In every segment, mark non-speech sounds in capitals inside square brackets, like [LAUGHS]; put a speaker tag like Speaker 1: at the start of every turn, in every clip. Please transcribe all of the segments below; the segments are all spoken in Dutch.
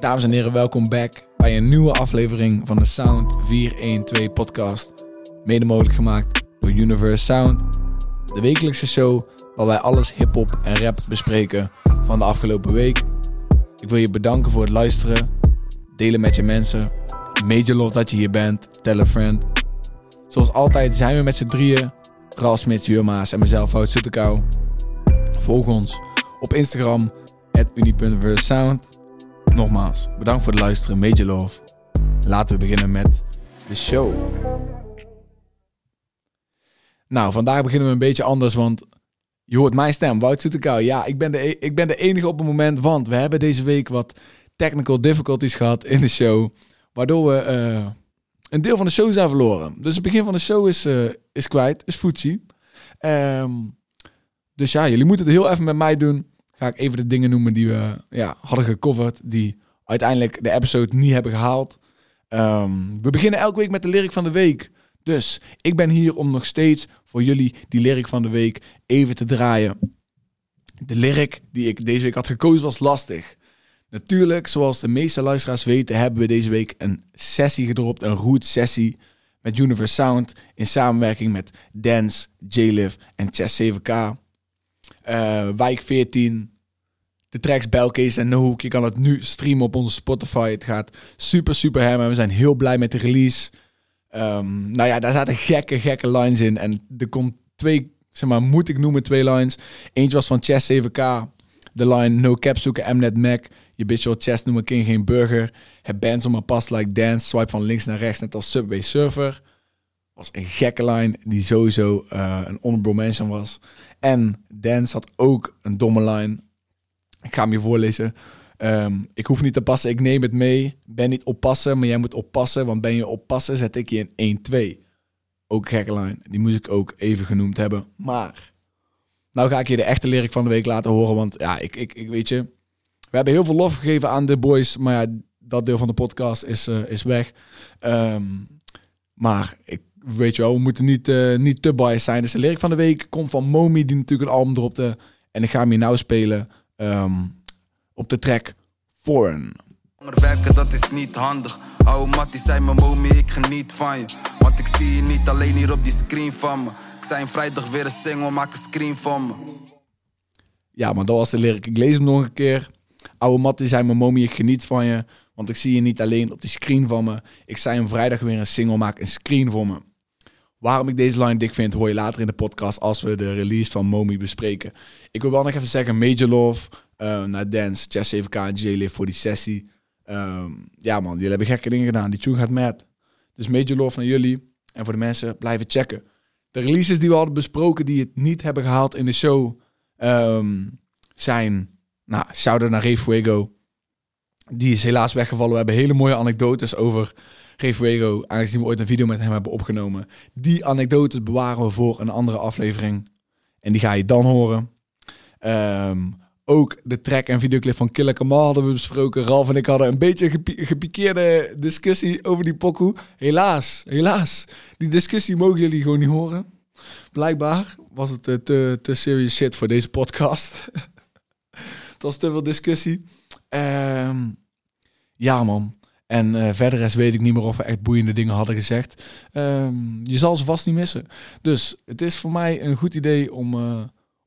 Speaker 1: Dames en heren, welkom back bij een nieuwe aflevering van de Sound 412 podcast. Mede mogelijk gemaakt door Universe Sound. De wekelijkse show waar wij alles hip-hop en rap bespreken van de afgelopen week. Ik wil je bedanken voor het luisteren, delen met je mensen. Major love dat je hier bent, tell a friend. Zoals altijd zijn we met z'n drieën, Ral Smits, Jurma's en mezelf, Hout Soetekau. Volg ons op Instagram, uni.versound. Nogmaals, bedankt voor het luisteren, major love. Laten we beginnen met de show. Nou, vandaag beginnen we een beetje anders, want je hoort mijn stem, Wout Soetekau. Ja, ik ben, de, e- ik ben de enige op het moment, want we hebben deze week wat technical difficulties gehad in de show. Waardoor we eh, een deel van de show zijn verloren. Dus het begin van de show is, eh, is kwijt, is voetzie. Ehm, dus ja, jullie moeten het heel even met mij doen. Ga ik even de dingen noemen die we ja, hadden gecoverd, die uiteindelijk de episode niet hebben gehaald. Ehm, we beginnen elke week met de lyric van de week. Dus ik ben hier om nog steeds voor jullie die lyric van de week even te draaien. De lyric die ik deze week had gekozen was lastig. Natuurlijk, zoals de meeste luisteraars weten, hebben we deze week een sessie gedropt, een root sessie met Universe Sound in samenwerking met Dance, J-Liv en Chess 7K. Uh, Wijk 14, de tracks Belcase en No Hook. Je kan het nu streamen op onze Spotify. Het gaat super, super hem en we zijn heel blij met de release. Um, nou ja, daar zaten gekke, gekke lines in. En er komt twee, zeg maar, moet ik noemen, twee lines. Eentje was van Chess 7K. De line No cap zoeken, Mnet Mac. Je bitch your chest noemen king geen burger. Het bands om een pas like dance. Swipe van links naar rechts, net als Subway Surfer. Was een gekke line die sowieso uh, een honorable mention was. En Dance had ook een domme line. Ik ga hem je voorlezen. Um, ik hoef niet te passen, ik neem het mee. Ben niet oppassen, maar jij moet oppassen. Want ben je oppassen, zet ik je in 1-2. Ook gekke line. Die moest ik ook even genoemd hebben. Maar, nou ga ik je de echte lyric van de week laten horen. Want ja, ik, ik, ik weet je... We hebben heel veel lof gegeven aan de boys. Maar ja, dat deel van de podcast is, uh, is weg. Um, maar ik weet je wel, we moeten niet, uh, niet te biased zijn. Dus de lyric van de week komt van Momi, die natuurlijk een album dropte. En ik ga hem hier nou spelen um, op de track Foreign.
Speaker 2: Werken, dat is niet handig. Oude Mattie zei me, Momi, ik geniet van je. Want ik zie je niet alleen hier op die screen van me. Ik zei vrijdag weer een single, maak een screen van me.
Speaker 1: Ja, maar dat was de lyric. Ik lees hem nog een keer. Oude Mattie zei me, Momi, ik geniet van je. Want ik zie je niet alleen op die screen van me. Ik zei hem vrijdag weer een single, maak een screen voor me. Waarom ik deze line dik vind, hoor je later in de podcast als we de release van Momi bespreken. Ik wil wel nog even zeggen, Major Love uh, naar Dance, Chess 7K en J-Live voor die sessie. Um, ja man, jullie hebben gekke dingen gedaan. Die tune gaat mad. Dus Major Love naar jullie. En voor de mensen, blijven checken. De releases die we hadden besproken, die het niet hebben gehaald in de show, um, zijn... Nou, shout-out naar Ray Fuego. Die is helaas weggevallen. We hebben hele mooie anekdotes over Refuego, aangezien we ooit een video met hem hebben opgenomen. Die anekdotes bewaren we voor een andere aflevering. En die ga je dan horen. Um, ook de track en videoclip van Killer Kamal hadden we besproken. Ralf en ik hadden een beetje een gepikeerde discussie over die pokoe. Helaas, helaas. Die discussie mogen jullie gewoon niet horen. Blijkbaar was het te, te serious shit voor deze podcast. [LAUGHS] het was te veel discussie. Um, ja man, en uh, verder is weet ik niet meer of we echt boeiende dingen hadden gezegd. Um, je zal ze vast niet missen. Dus het is voor mij een goed idee om, uh,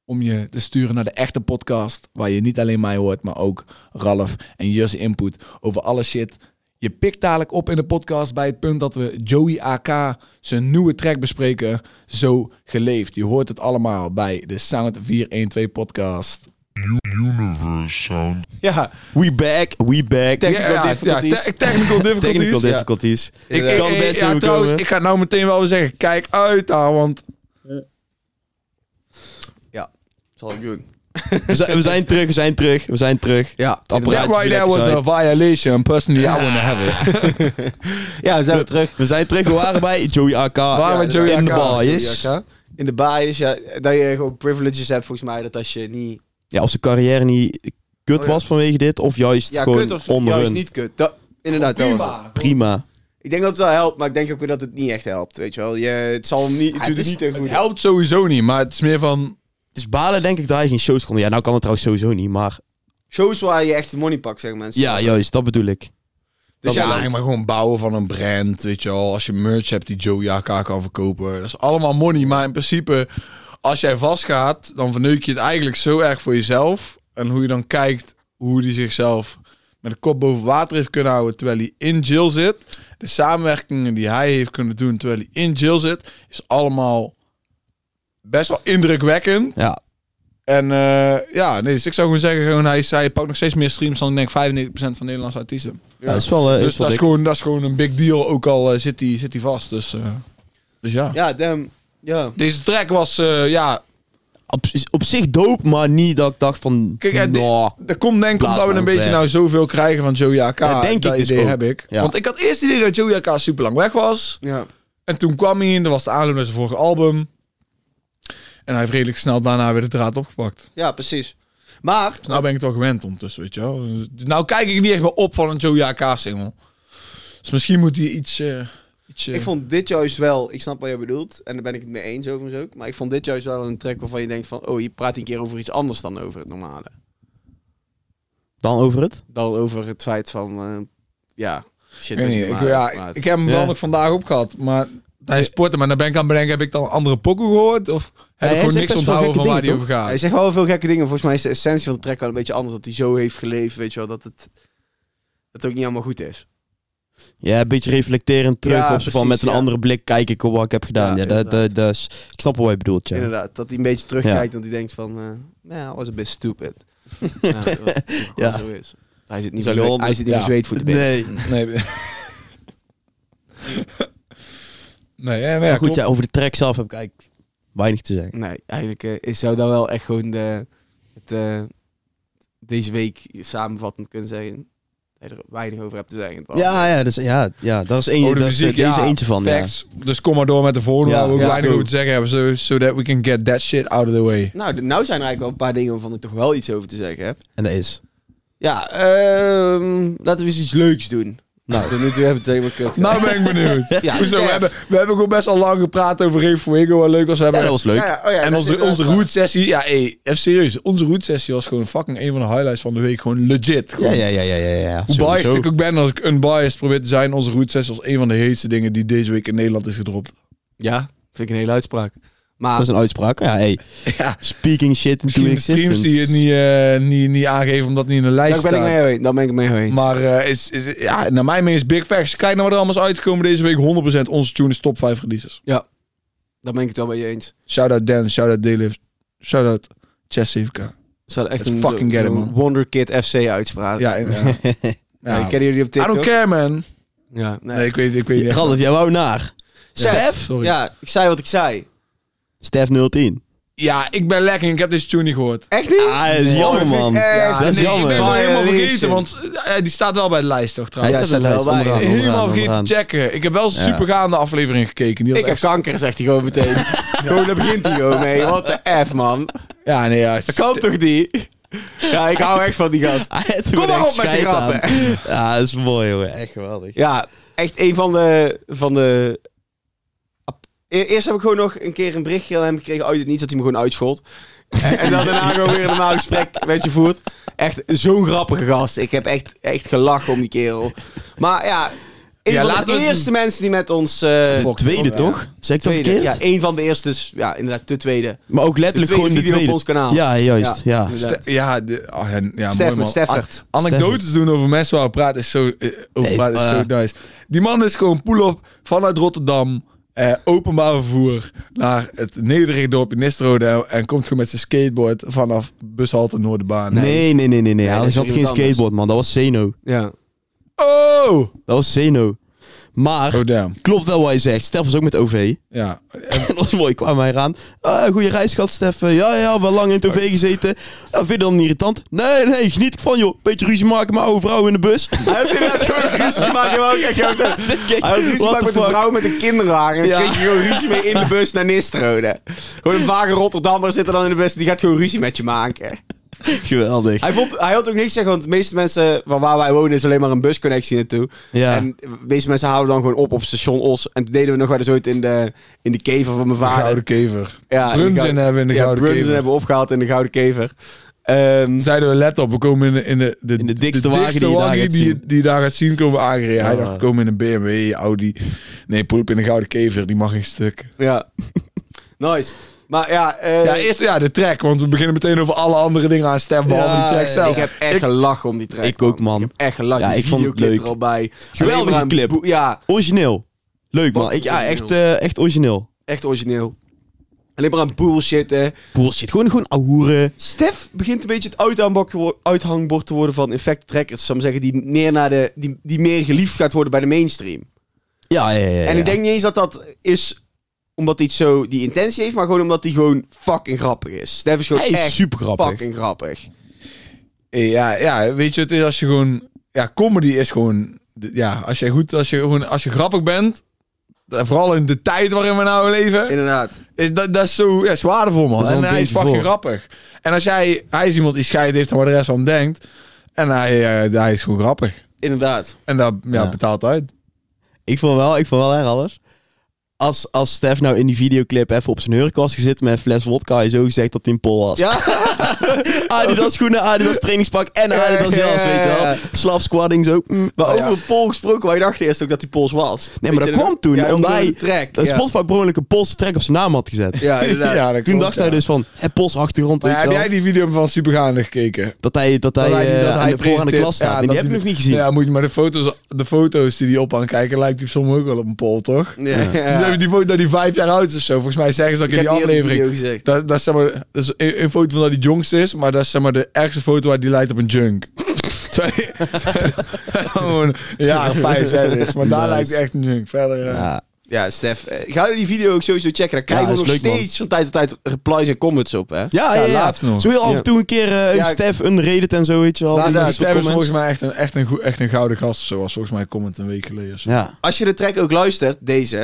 Speaker 1: om je te sturen naar de echte podcast. Waar je niet alleen mij hoort, maar ook Ralf en Jus input over alle shit. Je pikt dadelijk op in de podcast bij het punt dat we Joey AK zijn nieuwe track bespreken. Zo geleefd. Je hoort het allemaal bij de Sound 412 podcast.
Speaker 3: Universe Sound.
Speaker 1: Ja.
Speaker 4: We back, we back.
Speaker 1: Technical ja, difficulties. Ja, te technical difficulties. [LAUGHS]
Speaker 4: technical difficulties.
Speaker 1: Ja. Ik, ik, kan best ja, trouwens, ik ga nou meteen wel zeggen, kijk uit daar, want...
Speaker 4: Ja, zal ik doen. We zijn, we zijn terug, we zijn terug, we zijn terug.
Speaker 1: Ja, that right there was a violation. Personally, I wouldn't have it. [LAUGHS]
Speaker 4: ja, we zijn we terug. We zijn terug, we waren bij Joey AK.
Speaker 1: Waar ja, Joey
Speaker 4: in de bias.
Speaker 5: In de bias, ja. Dat je gewoon privileges hebt, volgens mij. Dat als je niet
Speaker 4: ja, als de carrière niet kut oh, ja. was vanwege dit, of juist
Speaker 5: ja,
Speaker 4: gewoon
Speaker 5: kut of
Speaker 4: onder
Speaker 5: juist niet kut. Dat, inderdaad,
Speaker 1: oh,
Speaker 5: prima.
Speaker 4: Dat prima.
Speaker 5: Ik denk dat het wel helpt, maar ik denk ook dat het niet echt helpt, weet je wel. Je, het zal hem niet, het,
Speaker 1: ja,
Speaker 5: het,
Speaker 1: is,
Speaker 5: niet
Speaker 1: het helpt sowieso niet, maar het is meer van...
Speaker 4: Het is balen denk ik dat hij geen shows kon. Ja, nou kan het trouwens sowieso niet, maar...
Speaker 5: shows waar je echt de money pakt, zeggen mensen.
Speaker 4: Ja, juist, dat bedoel ik.
Speaker 1: Dus
Speaker 5: Dat
Speaker 1: ja, eigenlijk maar gewoon bouwen van een brand, weet je wel. Als je merch hebt die Joe Jaka kan verkopen. Dat is allemaal money. Maar in principe, als jij vastgaat, dan verneuk je het eigenlijk zo erg voor jezelf. En hoe je dan kijkt hoe hij zichzelf met de kop boven water heeft kunnen houden terwijl hij in jail zit. De samenwerkingen die hij heeft kunnen doen terwijl hij in jail zit, is allemaal best wel indrukwekkend.
Speaker 4: Ja.
Speaker 1: En eh, ja, nee, dus ik zou gewoon zeggen, gewoon, hij, hij pakt nog steeds meer streams dan ik denk 95% van Nederlandse artiesten.
Speaker 4: Ja, dat is wel, is
Speaker 1: Dus
Speaker 4: wel
Speaker 1: dat is, gewoon, dat is gewoon een big deal, ook al eh, zit hij zit hij vast. Dus, eh, dus ja.
Speaker 5: Ja, damn. Ja.
Speaker 1: Deze track was, eh, ja...
Speaker 4: op, op zich dope, maar niet dat ik dacht van...
Speaker 1: Kijk, eh,
Speaker 4: nou,
Speaker 1: Dat komt denk ik
Speaker 4: Blaas
Speaker 1: omdat we
Speaker 4: maar
Speaker 1: een beetje
Speaker 4: weg.
Speaker 1: nou zoveel krijgen van Joey AK.
Speaker 4: Ja, denk
Speaker 1: dat
Speaker 4: ik dus
Speaker 1: idee
Speaker 4: ook.
Speaker 1: heb ik.
Speaker 4: Ja.
Speaker 1: Want ik had eerst het idee dat Joey AK super lang weg was.
Speaker 5: Ja.
Speaker 1: En toen kwam hij en dat was de aanloop naar zijn vorige album. En hij heeft redelijk snel daarna weer de draad opgepakt.
Speaker 5: ja, precies. Maar,
Speaker 1: Dus nou ben ik het wel gewend ondertussen, weet je wel. Dus nou kijk ik niet echt meer op van een Joey AK single. Dus misschien moet hij iets... eh,
Speaker 5: ik vond dit juist wel, ik snap wat je bedoelt, en daar ben ik het mee eens overigens ook, maar ik vond dit juist wel een track waarvan je denkt van, oh, je praat een keer over iets anders dan over het normale.
Speaker 4: dan over het?
Speaker 5: Dan over het feit van, eh, ja, shit.
Speaker 1: Ik, niet, ik,
Speaker 5: normaal
Speaker 1: ja,
Speaker 5: praat.
Speaker 1: ik heb hem
Speaker 4: Ja.
Speaker 1: wel nog vandaag opgehad, maar hij sporten. Maar dan ben ik aan het bedenken, heb ik dan een andere pokoe gehoord? Of heb
Speaker 4: hij
Speaker 1: ik gewoon niks onthouden van waar die over gaat?
Speaker 5: Hij zegt wel veel gekke dingen. Volgens mij is de essentie van de track wel een beetje anders. Dat hij zo heeft geleefd, weet je wel. Dat het, dat het ook niet allemaal goed is.
Speaker 4: Ja, een beetje reflecterend terug
Speaker 5: Ja,
Speaker 4: op zo van
Speaker 5: precies,
Speaker 4: met een
Speaker 5: ja.
Speaker 4: andere blik kijk ik op wat ik heb gedaan.
Speaker 5: Ja,
Speaker 4: Ja, dat, dat, dat is, ik snap wel wat je bedoelt, ja.
Speaker 5: Inderdaad. Dat hij een beetje terugkijkt en dat hij denkt van... eh [LAUGHS] ja, was een bit stupid. ja, wat- zo is. Hij zit niet hij zit niet
Speaker 1: ja.
Speaker 5: voor zweetvoeten binnen.
Speaker 4: Nee.
Speaker 1: Nee. [LAUGHS] nee, ja,
Speaker 4: Maar goed, ja, over de track zelf heb ik eigenlijk weinig te zeggen.
Speaker 5: Nee, eigenlijk eh, is zou dat wel echt gewoon de, het, eh, deze week samenvattend kunnen zeggen. Er weinig over hebt te zeggen. toch?
Speaker 4: Ja, ja, dus, ja, ja, daar is, één,
Speaker 1: Oh, de
Speaker 4: is,
Speaker 1: ja,
Speaker 4: eentje van. Ja.
Speaker 1: Facts. Dus kom maar door met de volgende,
Speaker 4: Ja,
Speaker 1: waar we
Speaker 4: ja,
Speaker 1: weinig over te zeggen hebben. So, so that we can get that shit out of the way.
Speaker 5: Nou, de- nou zijn er eigenlijk wel een paar dingen waarvan ik toch wel iets over te zeggen heb.
Speaker 4: En dat is.
Speaker 5: Ja, ehm, laten we eens iets leuks doen.
Speaker 4: Nou,
Speaker 5: Tot nu toe hebben we het helemaal kut
Speaker 1: Nou ben ik benieuwd. [LAUGHS]
Speaker 5: Ja,
Speaker 1: Hoezo? We hebben, we hebben gewoon best al lang gepraat over Rave Fuego. Wat leuk was we
Speaker 4: ja,
Speaker 1: hebben.
Speaker 4: dat was leuk.
Speaker 5: Ja, ja, oh ja,
Speaker 1: en onze, onze root sessie, ja, hey, even serieus. Onze root sessie was gewoon fucking een van de highlights van de week. Gewoon legit. Gewoon.
Speaker 4: Ja, ja, ja, ja, ja. ja.
Speaker 1: Hoe biased ik ook ben als ik unbiased probeer te zijn. Onze root sessie was een van de heetste dingen die deze week in Nederland is gedropt.
Speaker 5: Ja, vind ik een hele uitspraak. Maar
Speaker 4: Dat is een uitspraak. Ja, hey. [LAUGHS]
Speaker 1: Ja,
Speaker 4: Speaking shit into
Speaker 1: misschien de streams
Speaker 4: existence.
Speaker 1: die het niet, eh, niet, niet aangeven omdat het niet in de lijst
Speaker 5: daar ben ik
Speaker 1: staat.
Speaker 5: mee eens. Daar ben ik mee eens.
Speaker 1: Maar eh, is, is, ja, naar mijn mening is Big Facts. Kijk naar wat er allemaal is uitgekomen deze week. 100% onze tune is top 5 releases.
Speaker 5: daar ben ik het wel mee eens.
Speaker 1: Shout-out Dan, shout-out Daylift, shout-out Chess 7K.
Speaker 5: Zou echt
Speaker 1: Let's
Speaker 5: een
Speaker 1: fucking get it, man.
Speaker 5: Wonder Kid FC uitspraak.
Speaker 1: Ja, [LAUGHS] en, ja.
Speaker 5: Ja,
Speaker 1: ja.
Speaker 5: kennen jullie op
Speaker 1: I
Speaker 5: TikTok?
Speaker 1: don't care, man.
Speaker 5: Ja, nee.
Speaker 1: Nee, ik weet, ik weet niet.
Speaker 4: Ralf, jij wou naar. Stef?
Speaker 1: Sorry.
Speaker 5: Ja, ik zei wat ik zei.
Speaker 4: Stef 010.
Speaker 1: Ja, ik ben lekker. Ik heb deze tune niet gehoord.
Speaker 5: Echt niet?
Speaker 4: Ah, dat is jammer, man.
Speaker 1: Ja,
Speaker 4: dat is
Speaker 1: nee,
Speaker 4: jammer.
Speaker 1: Ik ben hem helemaal vergeten, want eh, die staat wel bij de lijst toch
Speaker 4: Hij
Speaker 1: trouwens.
Speaker 5: Ja,
Speaker 4: staat er wel bij.
Speaker 5: bij.
Speaker 1: helemaal
Speaker 4: onderaan,
Speaker 1: vergeten
Speaker 4: onderaan.
Speaker 1: te checken. Ik heb wel
Speaker 4: Ja.
Speaker 1: supergaande aflevering gekeken. Die was
Speaker 5: Ik heb
Speaker 1: echt-
Speaker 5: kanker, zegt hij gewoon meteen. [LAUGHS] Gewoon, daar begint hij gewoon mee. Wat de F, man.
Speaker 1: Ja, nee, ja.
Speaker 5: Dat kan toch niet? Ja, ik hou echt van die gast. Kom maar op met die
Speaker 4: scheid aan.
Speaker 5: rappen.
Speaker 4: Ja, dat is mooi, jongen. Echt geweldig.
Speaker 5: Ja, echt een van de... Van de Eerst heb ik gewoon nog een keer een berichtje aan hem gekregen uit het niets dat hij me gewoon uitschold. [LAUGHS] En, en dan daarna [LAUGHS] gewoon weer een normaal gesprek met je voert. Echt zo'n grappige gast. Ik heb echt, echt gelachen om die kerel. Maar ja, een
Speaker 1: Ja,
Speaker 5: van
Speaker 1: laten
Speaker 5: de
Speaker 1: we
Speaker 5: eerste mensen die met ons... eh,
Speaker 4: De tweede,
Speaker 1: ja.
Speaker 4: toch? Zeg ik dat
Speaker 5: tweede,
Speaker 4: verkeerd?
Speaker 5: ja, een van de eerste, dus ja, inderdaad, de tweede.
Speaker 4: Maar ook letterlijk gewoon de
Speaker 5: video
Speaker 4: tweede.
Speaker 5: op ons kanaal.
Speaker 4: Ja, juist. Ja.
Speaker 1: Ste- ja, de, oh, ja, ja, mooi
Speaker 5: Steffert.
Speaker 1: Anekdotes doen over mensen waar we praten is zo, eh, over praten is
Speaker 4: eh,
Speaker 1: zo nice. Die man is gewoon pull-up vanuit Rotterdam. Eh, openbaar vervoer naar het nederige dorp in Nistrode en, en komt gewoon met zijn skateboard vanaf bushalte Noorderbaan.
Speaker 4: Nee, nee, nee, nee. nee.
Speaker 5: dat
Speaker 4: Hij had geen
Speaker 5: anders.
Speaker 4: skateboard, man. Dat was Zeno.
Speaker 5: Ja.
Speaker 1: Oh!
Speaker 4: Dat was Zeno. Maar,
Speaker 1: Oh
Speaker 4: klopt wel wat hij zegt. Stef was ook met OV.
Speaker 1: Ja.
Speaker 4: En [LAUGHS] dat was mooi. kwam hij eraan. Ah, goeie reis gehad, Stef. Eh, Ja, ja, wel lang in het OV gezeten. Ja, vind je niet irritant? Nee, nee, geniet ervan, joh. Beetje ruzie maken met oude vrouw in de bus. [LAUGHS]
Speaker 5: Hij had inderdaad gewoon ruzie had echt gewoon- Hij had ruzie met een vrouw met een kinderwagen. En
Speaker 4: Ja.
Speaker 5: dan kreeg je gewoon ruzie mee in de bus naar Nistrode. Gewoon een vage Rotterdammer zit er dan in de bus. en Die gaat gewoon ruzie met je maken. [LAUGHS]
Speaker 4: Geweldig.
Speaker 5: Hij, vond, hij had ook niks zeggen, want de meeste mensen van waar wij wonen is alleen maar een busconnectie naartoe.
Speaker 4: Ja.
Speaker 5: En de meeste mensen houden dan gewoon op op station Os. En toen deden we nog wel eens ooit in de, in de kever van mijn
Speaker 1: De
Speaker 5: vader.
Speaker 1: gouden kever.
Speaker 5: Ja, de gouden-
Speaker 1: hebben in de
Speaker 5: ja,
Speaker 1: gouden
Speaker 5: Brunson
Speaker 1: kever.
Speaker 5: hebben we opgehaald in de Gouden Kever. Ehm,
Speaker 1: Zeiden we, let op, we komen in de, in de, de,
Speaker 4: In de dikste wagen die je daar gaat
Speaker 1: die,
Speaker 4: zien.
Speaker 1: die daar gaat zien komen aangereden. Hij dacht, we komen in een BMW, Audi. Nee, poep in een gouden kever, die mag geen stuk.
Speaker 5: ja. [LAUGHS] nice. Maar ja, eh,
Speaker 1: ja, eerst ja, de track, want we beginnen meteen over alle andere dingen aan stem, behalve
Speaker 4: Ja,
Speaker 1: die track zelf.
Speaker 5: ik heb echt gelachen om die track.
Speaker 4: Ik ook, man.
Speaker 5: Ik heb echt gelachen.
Speaker 4: Ja,
Speaker 5: Die
Speaker 4: ik vond het leuk.
Speaker 5: er al bij.
Speaker 4: Geweldige clip.
Speaker 5: Ja,
Speaker 4: Origineel. Leuk, man. Ik, ja, echt, eh, echt origineel.
Speaker 5: echt origineel. Alleen maar aan bullshit, hè.
Speaker 4: Bullshit. Gewoon, gewoon ahoeren.
Speaker 5: Stef begint een beetje het uithangbord te, wo- uithangbord te worden van Effect Trackers. Zou ik maar zeggen, die meer, naar de, die, die meer geliefd gaat worden bij de mainstream.
Speaker 4: Ja, ja, ja. ja.
Speaker 5: En ik denk niet eens dat dat is omdat hij zo die intentie heeft, maar gewoon omdat hij gewoon fucking grappig is. Stef is gewoon
Speaker 4: Hij is super grappig.
Speaker 5: fucking grappig.
Speaker 1: Ja, ja, weet je, het is als je gewoon... Ja, comedy is gewoon... Ja, als je goed, als je gewoon, als je grappig bent... en Vooral in de tijd waarin we nou leven...
Speaker 5: Inderdaad.
Speaker 1: Is, dat, dat is zo ja, is waardevol, man.
Speaker 4: Is
Speaker 1: En hij is fucking
Speaker 4: voor.
Speaker 1: grappig. En als jij... Hij is iemand die scheid heeft aan wat de rest van denkt. En hij, eh, hij is gewoon grappig.
Speaker 5: Inderdaad.
Speaker 1: En dat ja,
Speaker 4: Ja.
Speaker 1: betaalt uit.
Speaker 4: Ik vond wel, ik vond wel erg alles. Als, als Stef nou in die videoclip even op zijn hurk was gezeten met een fles wodka, je zo gezegd dat hij een pol was.
Speaker 5: Ja, [LAUGHS] [LAUGHS]
Speaker 4: Adidas schoenen, Adidas trainingspak en Adidas
Speaker 5: Ja, ja,
Speaker 4: jas,
Speaker 5: ja,
Speaker 4: weet je wel. Slav squatting zo. mm.
Speaker 5: maar
Speaker 1: Oh,
Speaker 5: over Pol gesproken, wij dachten eerst ook dat hij Pols was.
Speaker 4: Nee, maar dat
Speaker 5: je
Speaker 4: kwam toen,
Speaker 5: Ja,
Speaker 4: omdat hij-
Speaker 5: ja.
Speaker 4: Spotify per een Poolse track op zijn naam had gezet.
Speaker 5: Ja, inderdaad. [LAUGHS]
Speaker 4: Toen dacht hij dus van, het Pols achtergrond, je
Speaker 1: heb jij die video van Supergaande gekeken?
Speaker 4: Dat hij, dat hij,
Speaker 1: Dat hij-
Speaker 4: eh, aan de, voor aan de
Speaker 1: presenteert-
Speaker 4: klas staat. die heb ik nog niet gezien.
Speaker 1: Ja, moet je maar de foto's, de foto's die hij op aan het kijken, lijkt hij soms ook wel op een pol, toch?
Speaker 5: Ja, ja.
Speaker 1: Die, die foto dat hij vijf jaar oud is of zo. Volgens mij zeggen ze dat
Speaker 5: Ik
Speaker 1: in die
Speaker 5: die
Speaker 1: aflevering.
Speaker 5: video gezegd.
Speaker 1: Dat, dat, zeg maar, dat is een, een foto van dat hij het jongste is, maar dat is zeg maar de ergste foto waar die lijkt op een junk. [LAUGHS] [LAUGHS] Gewoon of vijf, zes is. Maar daar
Speaker 4: Nice.
Speaker 1: lijkt echt een junk. Verder,
Speaker 4: Ja.
Speaker 5: Ja, Stef, eh, ga die video ook sowieso checken. Daar krijgen
Speaker 4: Ja,
Speaker 5: we nog
Speaker 4: leuk, man.
Speaker 5: steeds van tijd tot tijd replies en comments op, hè?
Speaker 4: Ja, ja,
Speaker 1: Ja,
Speaker 4: ja.
Speaker 1: laatst nog.
Speaker 4: Zo heel af
Speaker 5: Ja.
Speaker 4: en toe een keer een
Speaker 5: Ja,
Speaker 4: Stef, een Reddit en zo, weet je wel.
Speaker 5: Laat
Speaker 1: Stef is volgens mij echt een, echt, een, echt een gouden gast. Zoals volgens mij comment een week geleden. zo.
Speaker 4: Ja.
Speaker 5: Als je de track ook luistert, deze,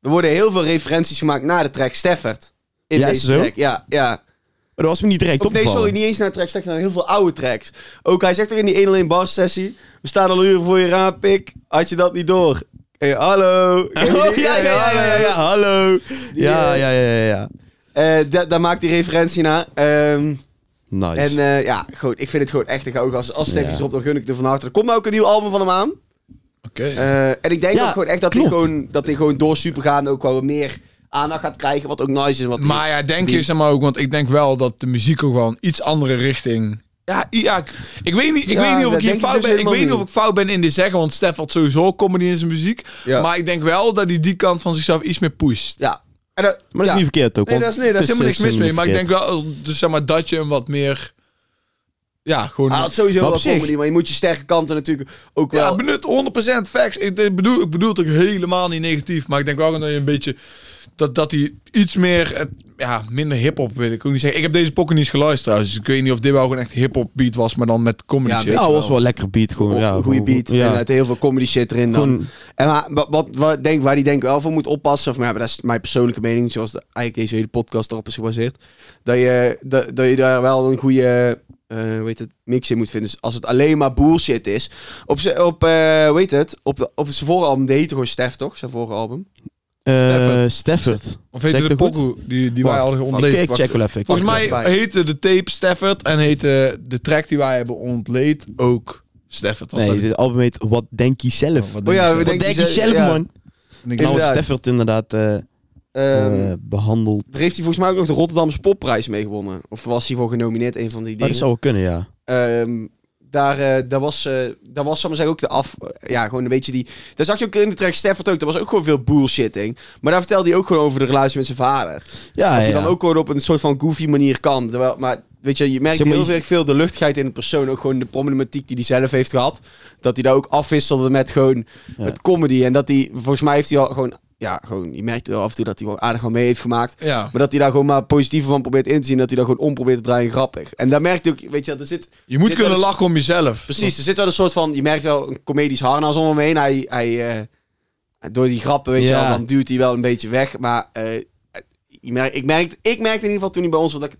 Speaker 5: er worden heel veel referenties gemaakt naar de track Steffert. In
Speaker 4: Ja,
Speaker 5: deze
Speaker 4: zo?
Speaker 5: track, ja. ja.
Speaker 4: Maar dat was me niet direct
Speaker 5: Of nee, sorry, niet eens naar de track Steffert, naar heel veel oude tracks. Ook hij zegt er in die 101 bar sessie, we staan al uren voor je raam, pik. Had je dat niet door? Hey, hallo. [LAUGHS]
Speaker 4: Oh, ja, ja, ja, ja, ja, hallo.
Speaker 5: Die,
Speaker 4: Ja,
Speaker 5: eh,
Speaker 4: ja, ja, ja, ja.
Speaker 5: Eh, da- daar maakt hij referentie naar. Ehm,
Speaker 4: Nice.
Speaker 5: En eh, ja, goed, ik vind het gewoon echt een gouden gast. Als Stef
Speaker 4: Ja.
Speaker 5: iets erop, dan gun ik er van harte. Er komt ook een nieuw album van hem aan.
Speaker 1: Oké.
Speaker 5: Eh, en ik denk
Speaker 4: Ja,
Speaker 5: ook gewoon echt dat hij gewoon, dat hij gewoon door supergaande ook wel meer aandacht gaat krijgen. Wat ook nice is. Wat
Speaker 1: Maar ja, denk je zeg maar ook, want ik denk wel dat de muziek ook wel een iets andere richting. Ja, ja ik, ik weet niet, ik
Speaker 5: Ja,
Speaker 1: weet niet of ik hier
Speaker 5: denk ik
Speaker 1: fout
Speaker 5: dus
Speaker 1: ben. Ik weet niet of ik fout ben in dit zeggen, want Stef had sowieso comedy in zijn muziek.
Speaker 5: Ja.
Speaker 1: Maar ik denk wel dat hij die kant van zichzelf iets meer pusht.
Speaker 5: Ja. En dat,
Speaker 4: maar dat is niet verkeerd ook.
Speaker 1: Nee, dat is, nee, daar is helemaal niks mis mee. Maar ik denk wel, dus zeg maar, dat je hem wat meer. Ja, gewoon.
Speaker 5: Hij had sowieso wel
Speaker 4: zich-
Speaker 5: comedy, maar je moet je sterke kanten natuurlijk ook
Speaker 1: ja,
Speaker 5: wel...
Speaker 1: benut 100% facts. Ik ik bedoel, ik bedoel het ook helemaal niet negatief. Maar ik denk wel dat je een beetje. Dat, dat hij iets meer. eh, Ja, minder hip-hop wil ik ook niet zeggen. Ik heb deze pokken niet eens geluisterd. Dus ik weet niet of dit wel gewoon echt hip-hop beat was. Maar dan met comedy
Speaker 5: Ja,
Speaker 1: shit.
Speaker 4: Ja,
Speaker 5: je
Speaker 4: het was
Speaker 5: wel.
Speaker 4: een lekker beat gewoon. Ja,
Speaker 5: een goede beat.
Speaker 4: Ja.
Speaker 5: En uit heel veel comedy shit erin dan.
Speaker 4: Gewoon-
Speaker 5: En maar, wat, wat, wat denk, waar die denk ik wel voor moet oppassen, of maar ja, maar dat is mijn persoonlijke mening, zoals de, eigenlijk deze hele podcast erop is gebaseerd, dat je, dat, dat je daar wel een goede eh hoe heet het, mix in moet vinden. Dus als het alleen maar bullshit is. Op, op eh, hoe heet het, op, de, op zijn vorige album, die heette gewoon Stef toch? Zijn vorige album.
Speaker 4: Eh, Stafford.
Speaker 1: Of heette de pokoe die, die wij
Speaker 4: Ik,
Speaker 1: ontleed?
Speaker 4: ik
Speaker 1: Wacht,
Speaker 4: check wel even. ik
Speaker 1: Volgens mij
Speaker 5: even.
Speaker 1: heette de tape Stafford en heette de track die wij hebben ontleed ook Stafford. Was
Speaker 4: even. Nee, dit album heet Wat Denk je zelf?
Speaker 1: Oh, wat
Speaker 5: Oh
Speaker 1: denk
Speaker 5: ja,
Speaker 1: je zo?
Speaker 4: Wat
Speaker 5: denken
Speaker 4: denk je
Speaker 5: ze-
Speaker 4: zelf,
Speaker 5: ja.
Speaker 4: man? Nou,
Speaker 5: Inderdaad.
Speaker 4: Stafford inderdaad eh, eh, behandeld.
Speaker 5: daar heeft hij volgens mij ook nog de Rotterdamse Popprijs mee gewonnen. Of was hij voor genomineerd, een van die
Speaker 4: Maar
Speaker 5: dingen.
Speaker 4: dat zou wel kunnen, ja.
Speaker 5: Ehm, daar, eh, daar was, eh daar was zal ik maar zeggen, ook de af... Ja, gewoon een beetje die... Daar zag je ook in de track Stafford ook. Daar was ook gewoon veel bullshitting. Maar daar vertelde hij ook gewoon over de relatie met zijn vader.
Speaker 4: Ja,
Speaker 5: dat hij
Speaker 4: ja.
Speaker 5: dan ook gewoon op een soort van goofy manier kan. Terwijl, maar weet je, je merkt
Speaker 4: Zeg maar,
Speaker 5: heel
Speaker 4: je-
Speaker 5: erg veel de luchtigheid in de persoon. Ook gewoon de problematiek die hij zelf heeft gehad. Dat hij daar ook afwisselde met gewoon
Speaker 4: Ja.
Speaker 5: met comedy. En dat hij, volgens mij heeft hij al gewoon... Ja, gewoon, je merkt wel af en toe dat hij gewoon aardig wel mee heeft gemaakt.
Speaker 1: Ja.
Speaker 5: Maar dat hij daar gewoon maar positief van probeert in te zien. Dat hij daar gewoon om probeert te draaien grappig. En daar merkt ook, weet je, er zit...
Speaker 1: Je moet
Speaker 5: Zit
Speaker 1: kunnen
Speaker 5: wel eens-
Speaker 1: lachen om jezelf.
Speaker 5: Precies, er zit wel een soort van... Je merkt wel een comedisch harnas om hem heen. Hij, hij, eh, door die grappen, weet je wel, dan duwt hij wel een beetje weg. Maar je merkt, ik, merkte, ik merkte in ieder geval toen hij bij ons was... dat ik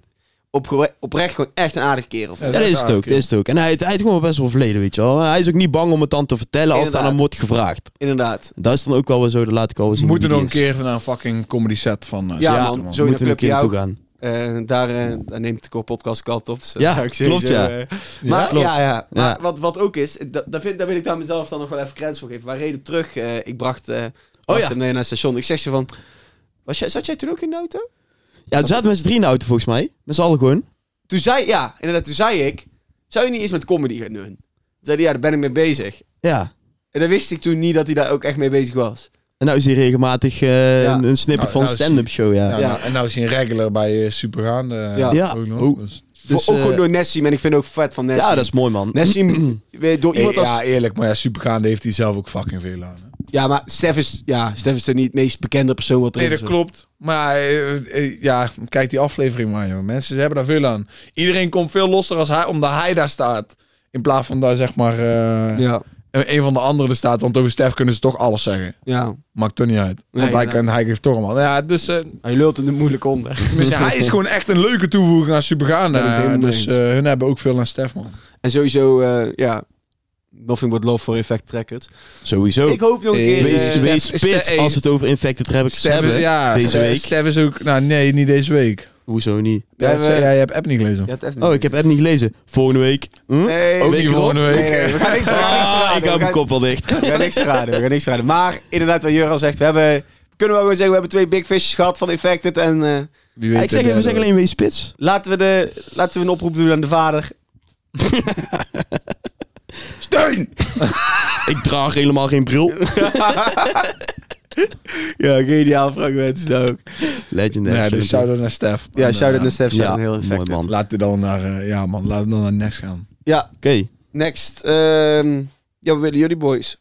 Speaker 5: op, oprecht gewoon echt een aardige kerel.
Speaker 4: Ja, dat is het ook, dat is het ook. En hij, hij heeft gewoon best wel verleden, weet je wel. Hij is ook niet bang om het dan te vertellen als het aan hem wordt gevraagd.
Speaker 5: Inderdaad.
Speaker 4: Dat is dan ook wel weer zo, dat laat ik al
Speaker 1: We
Speaker 4: zien.
Speaker 1: moeten
Speaker 4: hoe
Speaker 1: nog een keer naar een fucking comedy set van. uh,
Speaker 5: Ja, man. Zo
Speaker 4: moeten we een keer
Speaker 5: ja,
Speaker 4: naartoe
Speaker 5: ook.
Speaker 4: gaan.
Speaker 5: Eh, daar, eh, daar neemt de core podcast kant op.
Speaker 4: Ja,
Speaker 5: ik
Speaker 4: klopt, ja.
Speaker 5: eh, maar
Speaker 4: klopt.
Speaker 5: ja, ja. Maar
Speaker 4: Ja.
Speaker 5: Wat, wat ook is, da- daar, vind, daar wil ik daar mezelf dan nog wel even credits voor geven. Wij reden terug. eh, ik bracht, eh bracht
Speaker 4: ja.
Speaker 5: hem mee naar het station. Ik zeg ze van... Was jij, zat jij toen ook in de auto?
Speaker 4: Ja, we zaten met z'n drieën in de auto volgens mij. Met z'n allen gewoon.
Speaker 5: Toen zei, ja, inderdaad, toen zei ik... Zou je niet eens met comedy gaan doen? Toen zei hij, ja, daar ben ik mee bezig.
Speaker 4: Ja.
Speaker 5: En dan wist ik toen niet dat hij daar ook echt mee bezig was.
Speaker 4: En nou is hij regelmatig eh,
Speaker 5: Ja.
Speaker 4: een, een snippet
Speaker 1: Nou,
Speaker 4: van
Speaker 1: nou
Speaker 4: een
Speaker 1: hij-
Speaker 4: stand-up show, ja.
Speaker 1: Ja,
Speaker 5: Ja.
Speaker 1: nou, en nou is hij een regular bij uh, Supergaan. eh,
Speaker 5: Ja.
Speaker 4: Ja.
Speaker 1: ook nog.
Speaker 4: Oh.
Speaker 1: Dus-
Speaker 4: Dus,
Speaker 5: Voor, ook
Speaker 4: eh,
Speaker 5: gewoon door Nessie. En ik vind ook vet van Nessie.
Speaker 4: ja, dat is mooi, man.
Speaker 5: Nessie, [CLEARS THROAT] weer door iemand
Speaker 1: Eh,
Speaker 5: als...
Speaker 1: Ja, eerlijk, maar ja, Supergaan heeft hij zelf ook fucking veel aan. hè.
Speaker 5: Ja, maar Stef is, ja, Stef is toch niet het meest bekende persoon wat er
Speaker 1: Nee,
Speaker 5: is.
Speaker 1: dat klopt. Maar eh, eh, ja, kijk die aflevering maar, joh. Mensen ze hebben daar veel aan. Iedereen komt veel losser als hij, omdat hij daar staat. In plaats van daar, zeg maar, eh,
Speaker 5: Ja,
Speaker 1: een een van de anderen er staat. Want over Stef kunnen ze toch alles zeggen.
Speaker 5: ja.
Speaker 1: Maakt toch niet uit. Want
Speaker 5: Nee,
Speaker 1: hij,
Speaker 5: nee.
Speaker 1: kan, hij geeft toch allemaal. Ja, dus, eh,
Speaker 5: Hij lult in de moeilijke onder. [LAUGHS]
Speaker 1: dus hij is gewoon echt een leuke toevoeging aan Supergaan.
Speaker 5: Ben ik
Speaker 1: eh,
Speaker 5: helemaal mee
Speaker 1: dus
Speaker 5: eens.
Speaker 1: eh, hun hebben ook veel aan Stef, man.
Speaker 5: En sowieso, eh, ja, nothing but love for Effect Records.
Speaker 4: Sowieso.
Speaker 5: Ik hoop nog een keer...
Speaker 4: Wees,
Speaker 5: eh,
Speaker 1: Stef-
Speaker 4: wees
Speaker 1: Stef-
Speaker 4: spits als we het over Infected hebben
Speaker 1: Stef,
Speaker 4: hebben.
Speaker 1: ja,
Speaker 4: deze week.
Speaker 1: Stef is ook... Nou, nee, niet deze week.
Speaker 4: Hoezo niet?
Speaker 1: Ja,
Speaker 5: Ja,
Speaker 1: het-
Speaker 5: we-
Speaker 1: ja, je hebt app niet gelezen.
Speaker 5: Niet.
Speaker 4: Oh, ik heb app niet gelezen. Volgende week. Hm?
Speaker 5: Nee,
Speaker 1: Ook
Speaker 5: week
Speaker 1: niet volgende week.
Speaker 5: Nee, nee, we gaan niks, [LAUGHS]
Speaker 4: Ah,
Speaker 5: verraden.
Speaker 4: ik hou mijn kop wel dicht.
Speaker 5: We gaan niks verraden, we gaan niks verraden. Maar inderdaad, wat Jur al zegt, we hebben... Kunnen we ook wel zeggen, we hebben twee big fishes gehad van Infected. En eh,
Speaker 1: Wie
Speaker 4: Ja,
Speaker 1: weet
Speaker 4: ik zeg, we zeggen alleen wees spits.
Speaker 5: laten, we de, laten we een oproep doen aan de vader. [LAUGHS] Steun!
Speaker 4: Ik draag helemaal geen bril. [LAUGHS]
Speaker 5: Ja, geniaal fragment is dat ook.
Speaker 4: Legendary.
Speaker 1: Ja, dus shout-out naar Stef.
Speaker 5: Ja,
Speaker 1: En,
Speaker 5: shout-out
Speaker 1: eh,
Speaker 5: naar Stef,
Speaker 4: ja,
Speaker 5: zijn heel
Speaker 4: mooi
Speaker 5: Infected.
Speaker 4: man.
Speaker 1: Laten we dan naar... eh, ja, man. Laten we dan naar Next gaan.
Speaker 5: Ja,
Speaker 4: Oké.
Speaker 5: next. ehm ja, we willen jullie boys.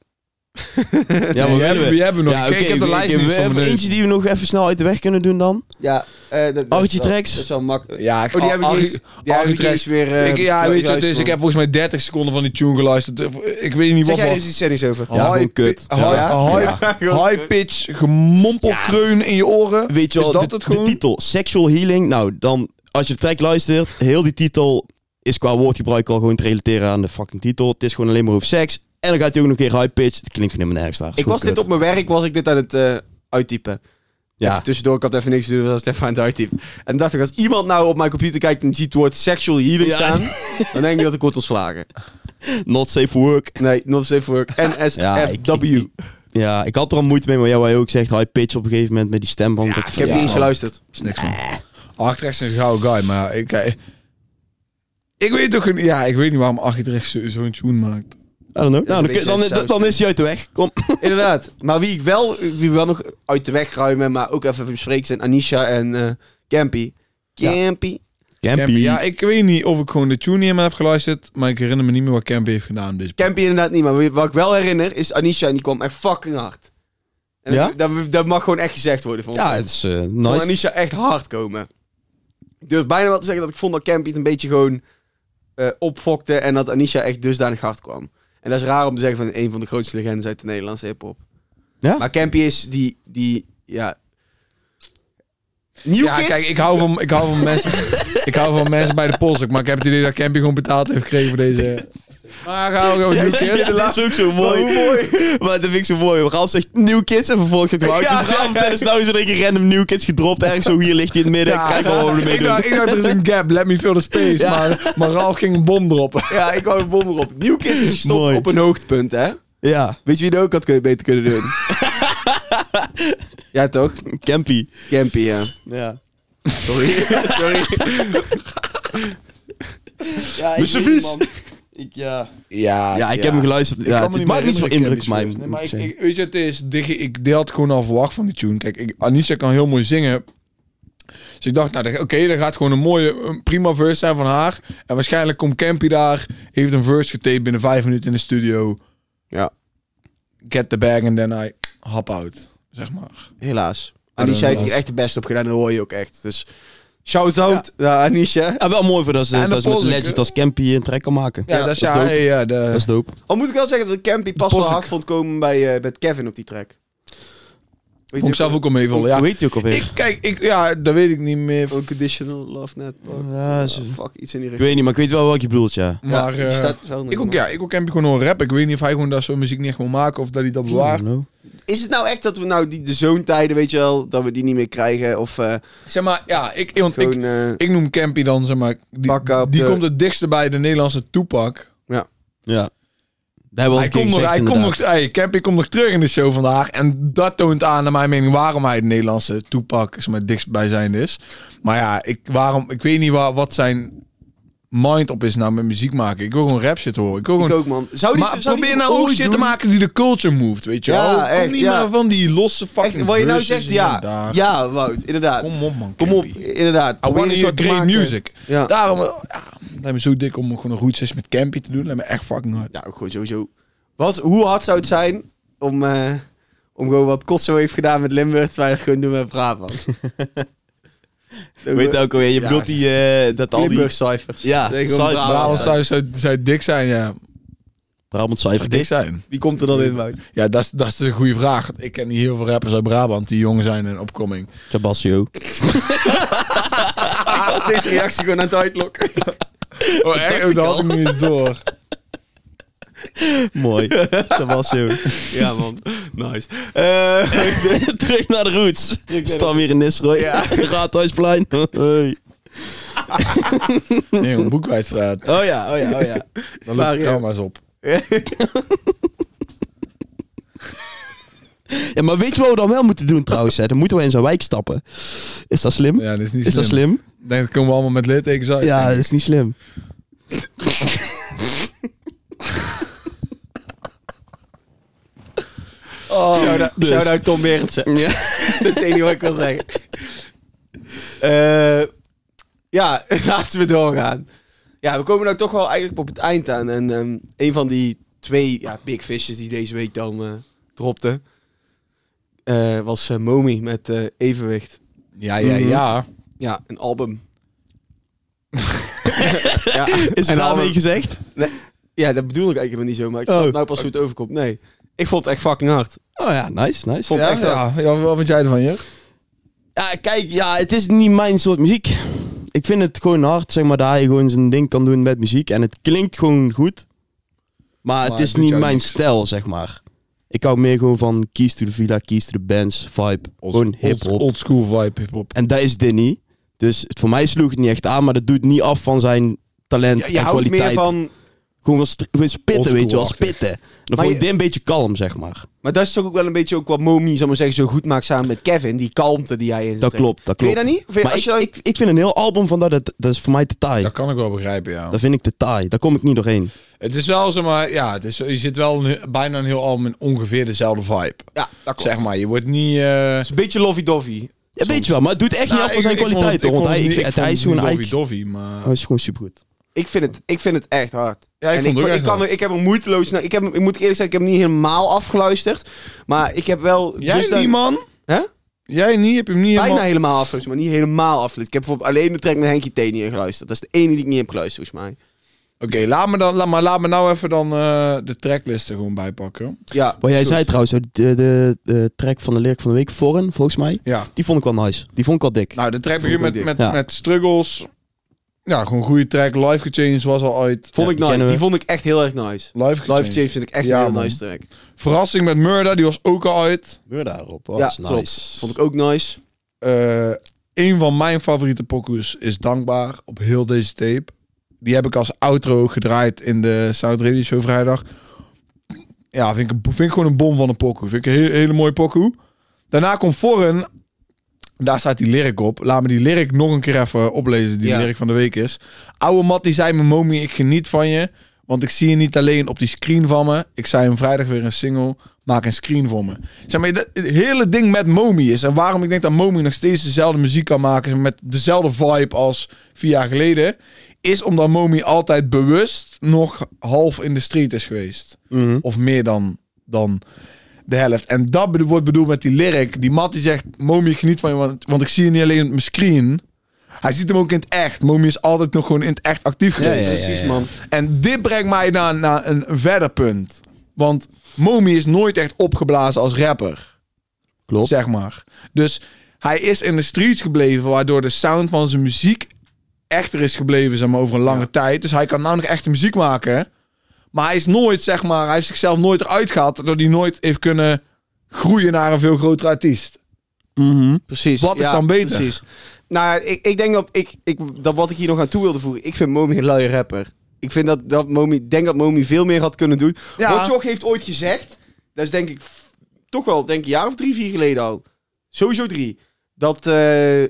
Speaker 5: [LAUGHS]
Speaker 4: Ja, maar
Speaker 1: hebben,
Speaker 4: we?
Speaker 1: hebben nog?
Speaker 4: Ja,
Speaker 1: ik heb de
Speaker 4: we-
Speaker 1: lijst niet voor me
Speaker 4: eentje die we nog even snel uit de weg kunnen doen dan.
Speaker 5: Ja, eh dat, dat is
Speaker 4: Archie
Speaker 5: wel-
Speaker 4: Tracks.
Speaker 5: Dat is wel makkelijk.
Speaker 1: Ja, ik,
Speaker 5: Oh, die hebben die hebben eens weer... eh,
Speaker 1: ik, ja, weet je, dus ik heb volgens mij 30 seconden van die tune geluisterd. Ik weet niet
Speaker 5: Zeg
Speaker 1: wat
Speaker 5: jij eens iets zennigs over?
Speaker 4: Ja, gewoon kut.
Speaker 1: High, high, high pitch, gemompelkreun in je oren.
Speaker 4: Weet je
Speaker 1: Is
Speaker 4: wel,
Speaker 1: dat
Speaker 4: de,
Speaker 1: het
Speaker 4: de
Speaker 1: gewoon?
Speaker 4: titel Sexual Healing. Nou, dan als je de track luistert, heel die titel is qua woordgebruik al gewoon te relateren aan de fucking titel. Het is gewoon alleen maar over seks. En dan gaat hij ook nog een keer high pitch. Het klinkt gewoon helemaal nergens daar.
Speaker 5: Ik was dit op mijn werk, was ik dit aan het eh, uittypen.
Speaker 4: Ja.
Speaker 5: Even tussendoor, ik had even niks te doen, was het even aan het uittypen. En dacht ik, als iemand nou op mijn computer kijkt en ziet het woord sexual healing
Speaker 4: Ja.
Speaker 5: staan, dan denk ik dat ik word ontslagen. [LAUGHS]
Speaker 4: Not safe for work.
Speaker 5: Nee, not safe for work. [LAUGHS]
Speaker 4: Ja,
Speaker 5: NSFW.
Speaker 4: ik- Ja, ik had er al moeite mee, maar jij ook zegt, high pitch op een gegeven moment met die stemband.
Speaker 5: ik heb niet eens geluisterd.
Speaker 1: is niks van. Architects is een gouden guy, maar ik... eh, Ik weet toch... een- Ja, ik weet niet waarom zo- zo'n tune maakt.
Speaker 4: I don't know. Nou, dan, dan, dan,
Speaker 5: saus.
Speaker 4: dan is hij uit de weg. Kom. [LAUGHS]
Speaker 5: Inderdaad. Maar wie ik wel, wie we wel nog uit de weg ruimen, maar ook even bespreken zijn Anisha en eh Campy. Campy.
Speaker 1: Campy. Ja, ik weet niet of ik gewoon de tune helemaal heb geluisterd, maar ik herinner me niet meer wat Campy heeft gedaan. Dus
Speaker 5: Campy inderdaad niet, maar wat ik wel herinner is Anisha en die kwam echt fucking hard. En
Speaker 4: Ja?
Speaker 5: dat, dat, mag gewoon echt gezegd worden. Van
Speaker 4: Ja, het is eh, nice.
Speaker 5: Anisha echt hard komen. Ik durf bijna wel te zeggen dat ik vond dat Campy het een beetje gewoon eh, opfokte en dat Anisha echt dusdanig hard kwam. En dat is raar om te zeggen van een van de grootste legendes uit de Nederlandse hip-hop.
Speaker 4: Ja?
Speaker 5: Maar Campy is die, die ja... New
Speaker 1: ja,
Speaker 5: Kids?
Speaker 1: kijk, ik hou van, ik hou van mensen, [LAUGHS] ik hou van mensen bij de post, maar ik heb het idee dat Campy gewoon betaald heeft gekregen voor deze. Maar gaan we gewoon
Speaker 4: Ja,
Speaker 1: New Kids.
Speaker 4: dat is ook zo mooi. Maar dat vind ik zo mooi. Ralf zegt New Kids en vervolgens zegt Wout.
Speaker 5: Ja,
Speaker 4: Ja, Ralf,
Speaker 5: ja, ja.
Speaker 4: is nou keer random New Kids gedropt. Ergens zo hier ligt hij in het midden. Kijk maar wat we ermee
Speaker 1: ik, dacht,
Speaker 4: doen.
Speaker 1: ik dacht, er is een gap, let me fill the space.
Speaker 4: Ja.
Speaker 1: Maar, maar Ralf ging een bom droppen.
Speaker 5: Ja, ik hou een bom erop. New Kids is
Speaker 4: Mooi.
Speaker 5: op een hoogtepunt, hè?
Speaker 4: Ja,
Speaker 5: Weet je wie dat ook had kun- beter kunnen doen? [LAUGHS] ja, toch?
Speaker 4: Campy.
Speaker 5: Campy, ja.
Speaker 4: Ja.
Speaker 5: Sorry. [LAUGHS] Sorry.
Speaker 4: Ja,
Speaker 5: ik niet, man.
Speaker 4: Ik, ja.
Speaker 1: Ja,
Speaker 4: ja, ik
Speaker 5: ja.
Speaker 4: heb hem geluisterd. Ja, het maakt niet zoveel indruk op mij.
Speaker 1: Nee, maar ik,
Speaker 4: ik
Speaker 1: weet je, het is, ik had gewoon al verwacht van die tune. Kijk, ik, Anisha kan heel mooi zingen. Dus ik dacht, nou, oké, dat gaat gewoon een mooie, een prima verse zijn van haar. En waarschijnlijk komt Campy daar, heeft een verse getaped binnen vijf minuten in de studio.
Speaker 5: Ja.
Speaker 1: Get the bag and then I hop out, zeg maar.
Speaker 5: Helaas. Anisha heeft hier echt de best op gedaan. Dat hoor je ook echt. Dus shout-out naar Anisha.
Speaker 4: Ja, wel mooi voor dat ze,
Speaker 1: En
Speaker 4: dat ze met
Speaker 1: Polsik,
Speaker 4: Legend
Speaker 1: hè?
Speaker 4: als Campy een track kan maken.
Speaker 1: Ja, dat is, ja,
Speaker 4: dope.
Speaker 1: ja, de,
Speaker 4: Dat is dope.
Speaker 5: Al moet ik wel zeggen dat Campy pas wel hard vond komen bij, eh, bij Kevin op die track. Weet
Speaker 1: Vond ik zelf ook al meevallen.
Speaker 4: Hoe
Speaker 1: Ja,
Speaker 4: heet hij ook alweer?
Speaker 1: ik, kijk, ik, ja, dat weet ik niet meer.
Speaker 5: Unconditional Love Net.
Speaker 4: Ja, ze-
Speaker 5: fuck, iets in die
Speaker 4: Ik
Speaker 5: richting.
Speaker 4: weet niet, maar ik weet wel wat je bedoelt, ja.
Speaker 1: Maar eh,
Speaker 5: staat wel
Speaker 1: ik ook, ja, ik ook Campy gewoon een rap. Ik weet niet of hij gewoon dat zo'n muziek niet echt wil maken of dat hij dat bewaart.
Speaker 5: Is het nou echt dat we nou die, de zoontijden, weet je wel, dat we die niet meer krijgen? Of eh,
Speaker 1: Zeg maar, ja, ik, want ik,
Speaker 5: gewoon... eh,
Speaker 1: ik noem Campy dan, zeg maar, die,
Speaker 5: op
Speaker 1: die
Speaker 5: de-
Speaker 1: komt het dichtste bij de Nederlandse toepak.
Speaker 4: Ja. Daar we
Speaker 1: Hij komt nog, hij komt nog, hey, Campy komt nog terug in de show vandaag. En dat toont aan, naar mijn mening, waarom hij de Nederlandse toepak zeg maar, dichtstbijzijnde is. Maar ja, ik, waarom, ik weet niet waar, wat zijn mind op is nou met muziek maken. Ik wil gewoon rap shit horen. Ik wil
Speaker 5: ik
Speaker 1: gewoon...
Speaker 5: ook, man. Zou die,
Speaker 1: maar
Speaker 5: zou die
Speaker 1: probeer nou ook shit te maken die de culture moved, weet je
Speaker 5: Ja,
Speaker 1: wel. Kom
Speaker 5: echt,
Speaker 1: niet
Speaker 5: ja.
Speaker 1: meer van die losse fucking
Speaker 5: Echt, wat je nou zegt, ja. Ja, Wout, inderdaad.
Speaker 1: Kom op man,
Speaker 5: Kom op,
Speaker 1: Campy.
Speaker 5: inderdaad.
Speaker 1: I want
Speaker 5: te
Speaker 1: great
Speaker 5: maken.
Speaker 1: music.
Speaker 5: Ja.
Speaker 1: Daarom, ja, lijkt me zo dik om gewoon een goed sessie met Campy te doen. Lijkt me echt fucking hard.
Speaker 5: Ja, ook gewoon sowieso. Wat, hoe hard zou het zijn om, eh, om gewoon wat Kosso heeft gedaan met Limburg, terwijl we het gewoon doen met Brabant? [LAUGHS]
Speaker 4: Weet je ook alweer, je
Speaker 5: Ja.
Speaker 4: bedoelt die, eh, dat al die...
Speaker 5: Cijfers.
Speaker 4: Ja, cijfers.
Speaker 5: Brabant.
Speaker 1: Brabant zou, zou, zou dik zijn, ja.
Speaker 4: Brabant
Speaker 1: Zou
Speaker 4: cijfer
Speaker 1: dik zijn.
Speaker 5: Wie komt er dan in, Wout?
Speaker 1: Ja, dat is, dat is een goede vraag. Ik ken niet heel veel rappers uit Brabant die jong zijn en opkoming.
Speaker 4: Tabasio. [LAUGHS]
Speaker 5: Als deze reactie gewoon aan het uitlokken.
Speaker 1: Oh, echt? Oh, dat had ik niet eens door. [LAUGHS]
Speaker 4: Mooi. Tabasio.
Speaker 5: ja, man. Nice. Eh, [LAUGHS]
Speaker 4: Terug naar de roots. Staan weer in Nisroy.
Speaker 5: Ja. [LAUGHS]
Speaker 4: Raadhuisplein. Hey.
Speaker 1: Nee, een boekwijdstraat.
Speaker 4: Oh ja, oh ja, oh ja.
Speaker 5: Maar,
Speaker 1: lopen
Speaker 5: ja.
Speaker 1: trauma's op.
Speaker 4: Ja, maar weet je wat we dan wel moeten doen trouwens? Hè? Dan moeten we in zo'n wijk stappen. Is dat slim?
Speaker 1: Ja, dat is niet
Speaker 4: Is
Speaker 1: slim.
Speaker 4: dat slim?
Speaker 1: Denk dat komen we allemaal met littekens uit.
Speaker 4: Ja, dat is niet slim.
Speaker 5: Oh, shout-out,
Speaker 4: Dus.
Speaker 5: shout-out Tom Berendsen.
Speaker 4: Ja. [LAUGHS]
Speaker 5: dat is het enige wat ik wil zeggen. Eh, ja, [LAUGHS] laten we doorgaan. Ja, we komen nou toch wel eigenlijk op het eind aan. En ehm, een van die twee ja, big fishes die deze week dan eh dropte... eh, was Momi met eh, Evenwicht.
Speaker 1: Ja, ja,
Speaker 4: Mhm.
Speaker 1: ja.
Speaker 5: Ja, een album. [LAUGHS] ja,
Speaker 4: Is het nou een gezegd?
Speaker 5: Ja, dat bedoel ik eigenlijk helemaal niet zo, maar ik
Speaker 4: Oh.
Speaker 5: snap nou pas hoe het overkomt. Nee, ik vond het echt fucking hard.
Speaker 4: Oh ja, nice, nice.
Speaker 5: Vond
Speaker 1: Ja,
Speaker 5: het echt hard.
Speaker 1: ja. ja, wat vind jij ervan, Jur?
Speaker 4: Ja, kijk, ja, het is niet mijn soort muziek. Ik vind het gewoon hard, zeg maar, dat hij gewoon zijn ding kan doen met muziek. En het klinkt gewoon goed. Maar,
Speaker 1: Maar
Speaker 4: het is niet mijn
Speaker 1: niks.
Speaker 4: stijl, zeg maar. Ik hou meer gewoon van Keys to the Villa, Keys to the Bands, vibe. gewoon hip-hop.
Speaker 1: Old school vibe hip-hop.
Speaker 4: En dat is dit niet. Dus het, voor mij sloeg het niet echt aan, maar dat doet niet af van zijn talent
Speaker 5: Ja, je
Speaker 4: en
Speaker 5: houdt
Speaker 4: kwaliteit.
Speaker 5: meer van...
Speaker 4: Gewoon van spitten, weet je wel, spitten. Dan
Speaker 5: Maar
Speaker 4: vond ik
Speaker 5: je-
Speaker 4: dit een beetje kalm, zeg maar.
Speaker 5: Maar dat is toch ook wel een beetje ook wat Momi, zal maar zeggen, zo goed maakt samen met Kevin. Die kalmte die hij in zijn
Speaker 4: Dat klopt, dat
Speaker 5: Vind
Speaker 4: klopt.
Speaker 5: je dat niet? Vind je-
Speaker 4: Maar
Speaker 5: als
Speaker 4: ik,
Speaker 5: je-
Speaker 4: ik, ik vind een heel album van dat, dat, dat is voor mij te taai.
Speaker 1: Dat kan ik wel begrijpen, ja.
Speaker 4: Dat vind ik te taai. Daar kom ik niet doorheen.
Speaker 1: Het is wel, zeg maar, ja, het is, je zit wel een, bijna een heel album in ongeveer dezelfde vibe.
Speaker 5: ja, dat klopt.
Speaker 1: Zeg maar, je wordt niet... eh,
Speaker 5: Het is een beetje lovey-dovey.
Speaker 4: Ja, weet je wel, maar het doet echt niet
Speaker 1: nou,
Speaker 4: af van zijn
Speaker 1: ik- ik vond
Speaker 4: kwaliteit, hoor. Want hij, vind, hij is gewoon
Speaker 1: doffie, maar...
Speaker 4: Hij is gewoon supergoed.
Speaker 5: Ik vind het, ik vind het echt hard.
Speaker 1: Ja, ik
Speaker 5: en
Speaker 1: vond het ook
Speaker 5: ik, kan, ik heb er moeiteloos naar. Ik, heb, ik moet eerlijk zeggen, ik heb hem niet helemaal afgeluisterd. Maar ik heb wel.
Speaker 1: Jij
Speaker 5: dus dan-
Speaker 1: niet, man?
Speaker 5: Hè?
Speaker 1: Jij niet? Heb je hem niet
Speaker 5: Bijna
Speaker 1: helemaal...
Speaker 5: helemaal afgeluisterd, maar niet helemaal afgeluisterd. Ik heb bijvoorbeeld alleen de track met Henkie T niet ingeluisterd. Dat is de enige die ik niet heb geluisterd, volgens mij.
Speaker 1: Oké, laat me dan, laat, maar laat me nou even dan eh, de tracklisten gewoon bijpakken.
Speaker 5: Ja,
Speaker 4: Wat jij zei trouwens, de, de, de track van de Lyric van de Week, Foreign, volgens mij.
Speaker 1: Ja.
Speaker 4: Die vond ik wel nice. Die vond ik wel dik.
Speaker 1: Nou, de track begint met, met.
Speaker 4: Ja.
Speaker 1: met Struggles. Ja, gewoon goede track. Live Gechanged was al uit.
Speaker 5: Vond
Speaker 4: Ja,
Speaker 5: ik
Speaker 4: die
Speaker 5: nice. Die vond ik echt heel erg nice.
Speaker 1: Live
Speaker 5: Live
Speaker 1: Gechanged.
Speaker 5: Change vind ik echt
Speaker 1: Ja,
Speaker 5: een heel
Speaker 1: man.
Speaker 5: nice track.
Speaker 1: Verrassing met Murder, die was ook al uit.
Speaker 4: Meur daarop, was
Speaker 5: ja,
Speaker 4: nice.
Speaker 5: klopt. Vond ik ook nice.
Speaker 1: Eh een van mijn favoriete pokoes is Dankbaar op heel deze tape. Die heb ik als outro gedraaid in de Sound Radio Show vrijdag. Ja, vind ik, een- vind ik gewoon een bom van een pokoe. Vind ik een hele, hele mooie pokoe. Daarna komt Foreign. Daar staat die lyric op. Laat me die lyric nog een keer even oplezen. Die
Speaker 5: Ja.
Speaker 1: lyric van de week is. Oude Mat die zei me, Momi, ik geniet van je. Want ik zie je niet alleen op die screen van me. Ik zei hem vrijdag weer een single. Maak een screen voor me. Zeg maar, het hele ding met Momi is. En waarom ik denk dat Momi nog steeds dezelfde muziek kan maken. Met dezelfde vibe als vier jaar geleden. Is omdat Momi altijd bewust nog half in de street is geweest.
Speaker 4: Mhm.
Speaker 1: Of meer dan, dan de helft. En dat wordt bedoeld met die lyric. Die Matt die zegt, Momi, geniet van je, want, want ik zie je niet alleen op mijn screen. Hij ziet hem ook in het echt. Momi is altijd nog gewoon in het echt actief
Speaker 4: Ja,
Speaker 1: geweest.
Speaker 4: ja, ja.
Speaker 5: Precies, man.
Speaker 1: En dit brengt mij naar, naar een verder punt. Want Momi is nooit echt opgeblazen als rapper.
Speaker 4: Klopt.
Speaker 1: zeg maar. Dus hij is in de streets gebleven, waardoor de sound van zijn muziek echter is gebleven, zeg maar, over een lange tijd. Dus hij kan nou nog echte muziek maken. Maar hij is nooit, zeg maar, hij heeft zichzelf nooit eruit gehaald, doordat hij nooit heeft kunnen groeien naar een veel grotere artiest.
Speaker 4: Mhm.
Speaker 5: Precies.
Speaker 1: Wat is
Speaker 5: ja,
Speaker 1: dan beter?
Speaker 5: Precies. Nou, ja, ik, ik denk dat, ik, ik, dat wat ik hier nog aan toe wilde voegen. Ik vind Momi een luie rapper. Ik vind dat, dat Momi, denk dat Momi veel meer had kunnen doen.
Speaker 1: Ja.
Speaker 5: Rotjoch heeft ooit gezegd, dat is denk ik toch wel denk ik, een jaar of drie, vier geleden al. Sowieso drie. Dat, eh,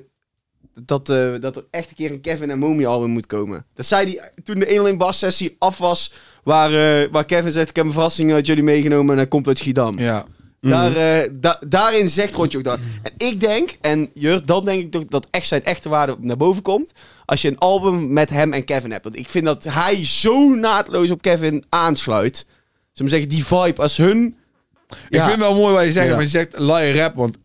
Speaker 5: dat, eh, dat er echt een keer een Kevin en Momi album moet komen. Dat zei hij toen de 1 Bas sessie af was. Waar, eh, waar Kevin zegt, ik heb een verrassing uit jullie meegenomen en hij komt uit Schiedam.
Speaker 1: Ja.
Speaker 5: Daar, eh, da- daarin zegt Rotje ook dat. En ik denk, en Jur, dan denk ik toch dat echt zijn echte waarde naar boven komt. Als je een album met hem en Kevin hebt. Want ik vind dat hij zo naadloos op Kevin aansluit. We zeggen, die vibe als hun.
Speaker 1: Ik vind wel mooi wat je zegt,
Speaker 5: Ja.
Speaker 1: maar je zegt liar rap, want...